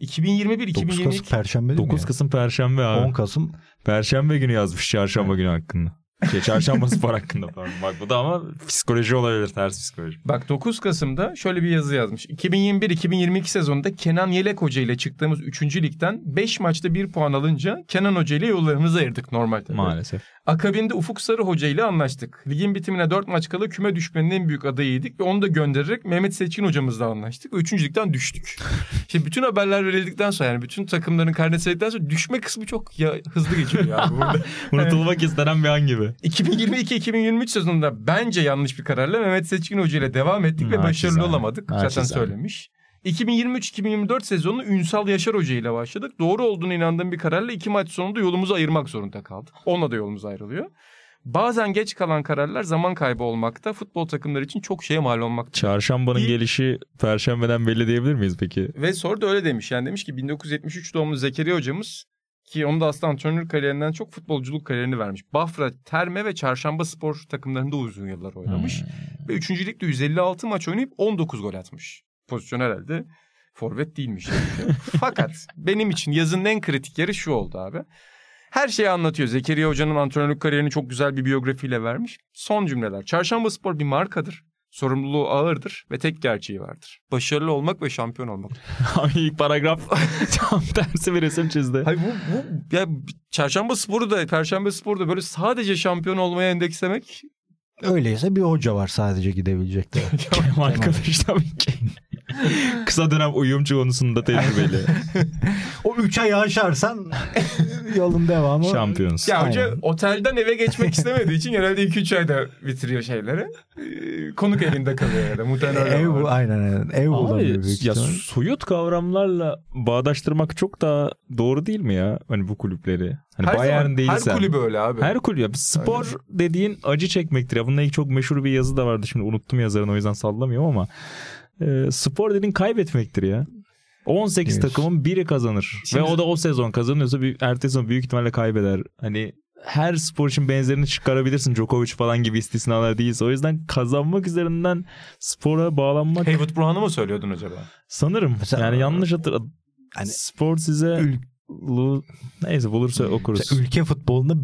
2021 9 Kasım 2022 Perşembe değil mi 9 ya? Kasım Perşembe abi. 10 Kasım Perşembe günü yazmış çarşamba günü hakkında. Şey, çarşamba spor hakkında pardon. Bak bu da ama psikoloji olabilir ters psikoloji. Bak 9 Kasım'da şöyle bir yazı yazmış. 2021-2022 sezonunda Kenan Yelek Hoca ile çıktığımız 3. ligden 5 maçta 1 puan alınca Kenan Hoca ile yollarımızı ayırdık normal tabii. Maalesef. Akabinde Ufuk Sarı Hoca ile anlaştık. Ligin bitimine 4 maç kala küme düşmenin en büyük adayıydık ve onu da göndererek Mehmet Seçkin hocamızla anlaştık ve 3. ligden düştük. Şimdi bütün haberler verildikten sonra yani bütün takımların karnesi sonra düşme kısmı çok ya, hızlı geçiyor ya burada. Unutulmak istenen bir an gibi. 2022-2023 sezonunda bence yanlış bir kararla Mehmet Seçkin Hoca ile devam ettik ve Naçizane. başarılı olamadık. Zaten Naçizane. söylemiş. 2023-2024 sezonunu Ünsal Yaşar Hoca ile başladık. Doğru olduğunu inandığım bir kararla iki maç sonunda yolumuzu ayırmak zorunda kaldık. Onunla da yolumuz ayrılıyor. Bazen geç kalan kararlar zaman kaybı olmakta. Futbol takımları için çok şeye mal olmakta. Çarşambanın Bir- gelişi perşembeden belli diyebilir miyiz peki? Ve soru da öyle demiş. Yani demiş ki 1973 doğumlu Zekeriya hocamız ki onu da aslında antrenörlük kariyerinden çok futbolculuk kariyerini vermiş. Bafra, Terme ve Çarşamba spor takımlarında uzun yıllar oynamış. Ve 3. ligde 156 maç oynayıp 19 gol atmış. Pozisyon herhalde forvet değilmiş. Fakat benim için yazının en kritik yeri şu oldu abi. Her şeyi anlatıyor. Zekeriya Hoca'nın antrenörlük kariyerini çok güzel bir biyografiyle vermiş. Son cümleler. Çarşamba Spor bir markadır. Sorumluluğu ağırdır ve tek gerçeği vardır. Başarılı olmak ve şampiyon olmak. Abi ilk paragraf tam tersi bir resim çizdi. Hayır bu, bu ya Çarşamba Spor'u da Perşembe Spor'u da böyle sadece şampiyon olmaya endekslemek öyleyse bir hoca var sadece gidebilecek de. Kemal Kılıç tabii ki. Kısa dönem uyumcu konusunda tecrübeli. O 3 ayı aşarsan yolun devamı. Şampiyonuz. Ya hoca Aynen. otelden eve geçmek istemediği için genelde 2-3 ayda bitiriyor şeyleri. Ee, konuk evinde kalıyor ya da muhtemelen Ev bu aynen aynen. Ev bulamıyor büyük ya ihtimal. soyut kavramlarla bağdaştırmak çok daha doğru değil mi ya? Hani bu kulüpleri. Hani Her Bayern zaman, değilsen. Her kulübü öyle abi. Her kulüp. ya. Spor dediğin acı çekmektir. Ya bununla ilgili çok meşhur bir yazı da vardı. Şimdi unuttum yazarını o yüzden sallamıyorum ama. E, spor dediğin kaybetmektir ya. 18 Diyorsun. takımın biri kazanır. Şimdi- Ve o da o sezon kazanıyorsa bir, ertesi sezon büyük ihtimalle kaybeder. Hani her spor için benzerini çıkarabilirsin. Djokovic falan gibi istisnalar değilse. O yüzden kazanmak üzerinden spora bağlanmak Haywood Brown'u mu söylüyordun acaba? sanırım. Mesela- yani yanlış hatırladım. Hani- spor size Ül- neyse bulursa okuruz. Mesela ülke futbolunda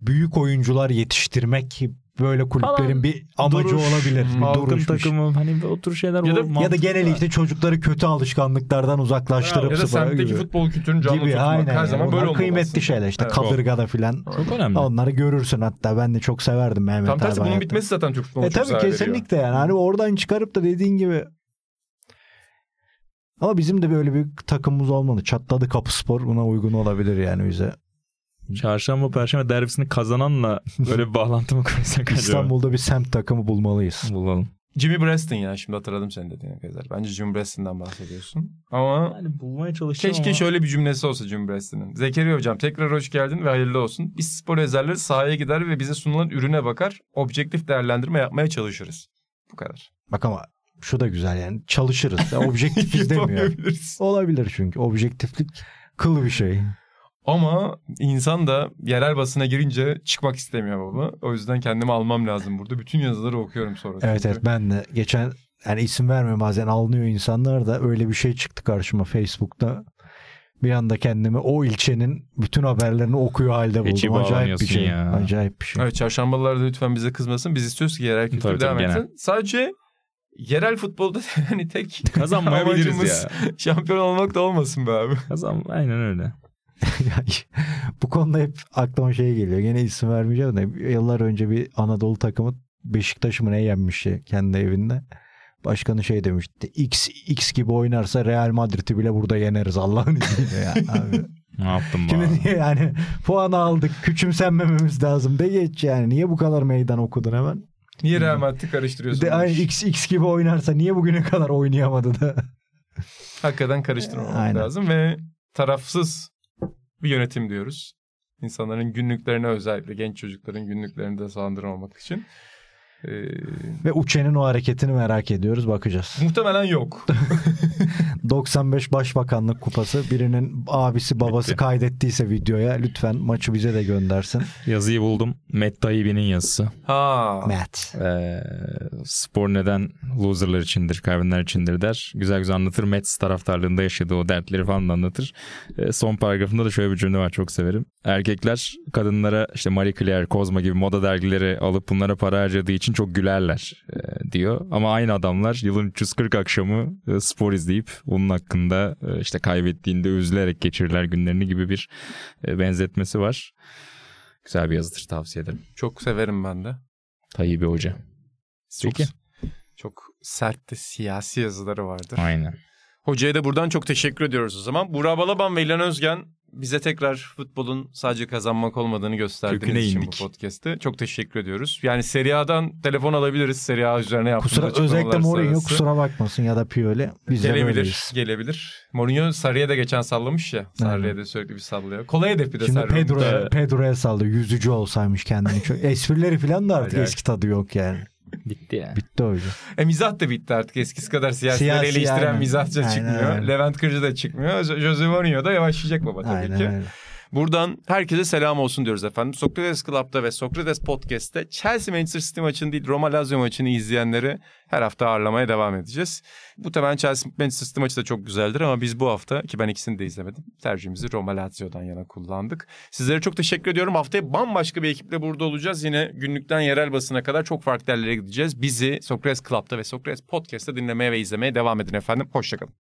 büyük oyuncular yetiştirmek böyle kulüplerin Falan. bir amacı Duruş, olabilir. Bir Halkın takımı hani o tür şeyler Ya da- olur, Ya da genel işte çocukları kötü alışkanlıklardan uzaklaştırıp ya da spora semtteki gibi. futbol kültürünü canlı gibi tutmak. aynen. Her yani. zaman Onlar böyle olmalı kıymetli aslında. şeyler işte Evet. kadırgada filan. Çok önemli. Onları görürsün hatta ben de çok severdim Mehmet Tam tersi bunun hayatta. bitmesi zaten Türk futboluna E çok tabii zarar veriyor. kesinlikle yani. Hani oradan çıkarıp da dediğin gibi ama bizim de böyle bir takımımız olmalı. Çatladı Kapı Spor buna uygun olabilir yani bize. Çarşamba Perşembe derbisini kazananla böyle bir bağlantı mı kursak acaba? İstanbul'da bir semt takımı bulmalıyız. Bulalım. Jimmy Preston ya şimdi hatırladım senin dediğine kadar. Bence Jimmy Preston'dan bahsediyorsun. Ama Yani bulmaya çalışacağım keşke ama... şöyle bir cümlesi olsa Jimmy Preston'ın. Zekeriya hocam tekrar hoş geldin ve hayırlı olsun. Biz spor yazarları sahaya gider ve bize sunulan ürüne bakar. Objektif değerlendirme yapmaya çalışırız. Bu kadar. Bak ama şu da güzel yani çalışırız. Ya, objektifiz demiyor. Olabilir çünkü. Objektiflik kıl bir şey. Ama insan da yerel basına girince çıkmak istemiyor baba. O yüzden kendimi almam lazım burada. Bütün yazıları okuyorum sonra. Evet Çünkü- evet ben de geçen yani isim vermiyorum bazen alınıyor insanlar da öyle bir şey çıktı karşıma Facebook'ta. Bir anda kendimi o ilçenin bütün haberlerini okuyor halde Hiç buldum. Acayip bir şey. ya. Acayip bir şey. Evet çarşambalarda lütfen bize kızmasın. Biz istiyoruz ki yerel kültür Tabii, devam tabii, etsin. Sadece yerel futbolda hani tek Kazanmayabiliriz ya. şampiyon olmak da olmasın be abi. Kazan aynen öyle. Bu konuda hep aklıma şey geliyor. Gene isim vermeyeceğim de yıllar önce bir Anadolu takımı Beşiktaş'ı mı ne yenmişti kendi evinde. Başkanı şey demişti. X, X gibi oynarsa Real Madrid'i bile burada yeneriz Allah'ın izniyle ya. Abi. Ne yaptım Şimdi bana? niye yani puan aldık küçümsenmememiz lazım de geç yani. Niye bu kadar meydan okudun hemen? Niye Real Madrid'i karıştırıyorsun? de aynı? X, X gibi oynarsa niye bugüne kadar oynayamadı da? Hakikaten karıştırmamak lazım ve tarafsız bir yönetim diyoruz. İnsanların günlüklerine özellikle genç çocukların günlüklerini de sandırmamak için. Ee, Ve Uçen'in o hareketini merak ediyoruz bakacağız. muhtemelen yok. 95 Başbakanlık Kupası birinin abisi babası Bitti. kaydettiyse videoya lütfen maçı bize de göndersin. Yazıyı buldum. Matt Taibbi'nin yazısı. Ha. Matt. Ee, spor neden loserlar içindir, kaybedenler içindir der. Güzel güzel anlatır. Mets taraftarlığında yaşadığı o dertleri falan da anlatır. Ee, son paragrafında da şöyle bir cümle var çok severim. Erkekler kadınlara işte Marie Claire, Kozma gibi moda dergileri alıp bunlara para harcadığı için çok gülerler e, diyor. Ama aynı adamlar yılın 340 akşamı e, spor izleyip onun hakkında e, işte kaybettiğinde üzülerek geçirirler günlerini gibi bir e, benzetmesi var. Güzel bir yazıdır tavsiye ederim. Çok severim ben de. Tayyip Hoca. Çok, Peki. çok sert de siyasi yazıları vardır. Aynen. Hocaya da buradan çok teşekkür ediyoruz o zaman. Burak Balaban ve İlhan Özgen bize tekrar futbolun sadece kazanmak olmadığını gösterdiğiniz Köküne için indik. bu podcast'te. Çok teşekkür ediyoruz. Yani Serie A'dan telefon alabiliriz. Serie A üzerine yaptığımız Kusura, özellikle Mourinho sonrası. kusura bakmasın ya da Pioli. Biz de Gelebilir, böyleyiz. gelebilir. Mourinho Sarı'ya da geçen sallamış ya. Sarı'ya da sürekli bir sallıyor. Kolay hedef bir de Şimdi. Pedro'ya Pedro'ya saldı. Yüzücü olsaymış kendini. Esprileri falan da artık eski tadı yok yani. Bitti ya. Bitti o yüzden. E mizah da bitti artık. Eskisi kadar siyasileri Siyasi, eleştiren aynen. mizahçı Aynen çıkmıyor. öyle. Levent Kırcı da çıkmıyor. Jo- Jose Mourinho da yavaşlayacak baba tabii Aynen ki. öyle. Buradan herkese selam olsun diyoruz efendim. Sokrates Club'da ve Sokrates Podcast'te Chelsea Manchester City maçını değil Roma Lazio maçını izleyenleri her hafta ağırlamaya devam edeceğiz. Bu temel Chelsea Manchester City maçı da çok güzeldir ama biz bu hafta ki ben ikisini de izlemedim. Tercihimizi Roma Lazio'dan yana kullandık. Sizlere çok teşekkür ediyorum. Haftaya bambaşka bir ekiple burada olacağız. Yine günlükten yerel basına kadar çok farklı yerlere gideceğiz. Bizi Sokrates Club'da ve Sokrates Podcast'ta dinlemeye ve izlemeye devam edin efendim. Hoşçakalın.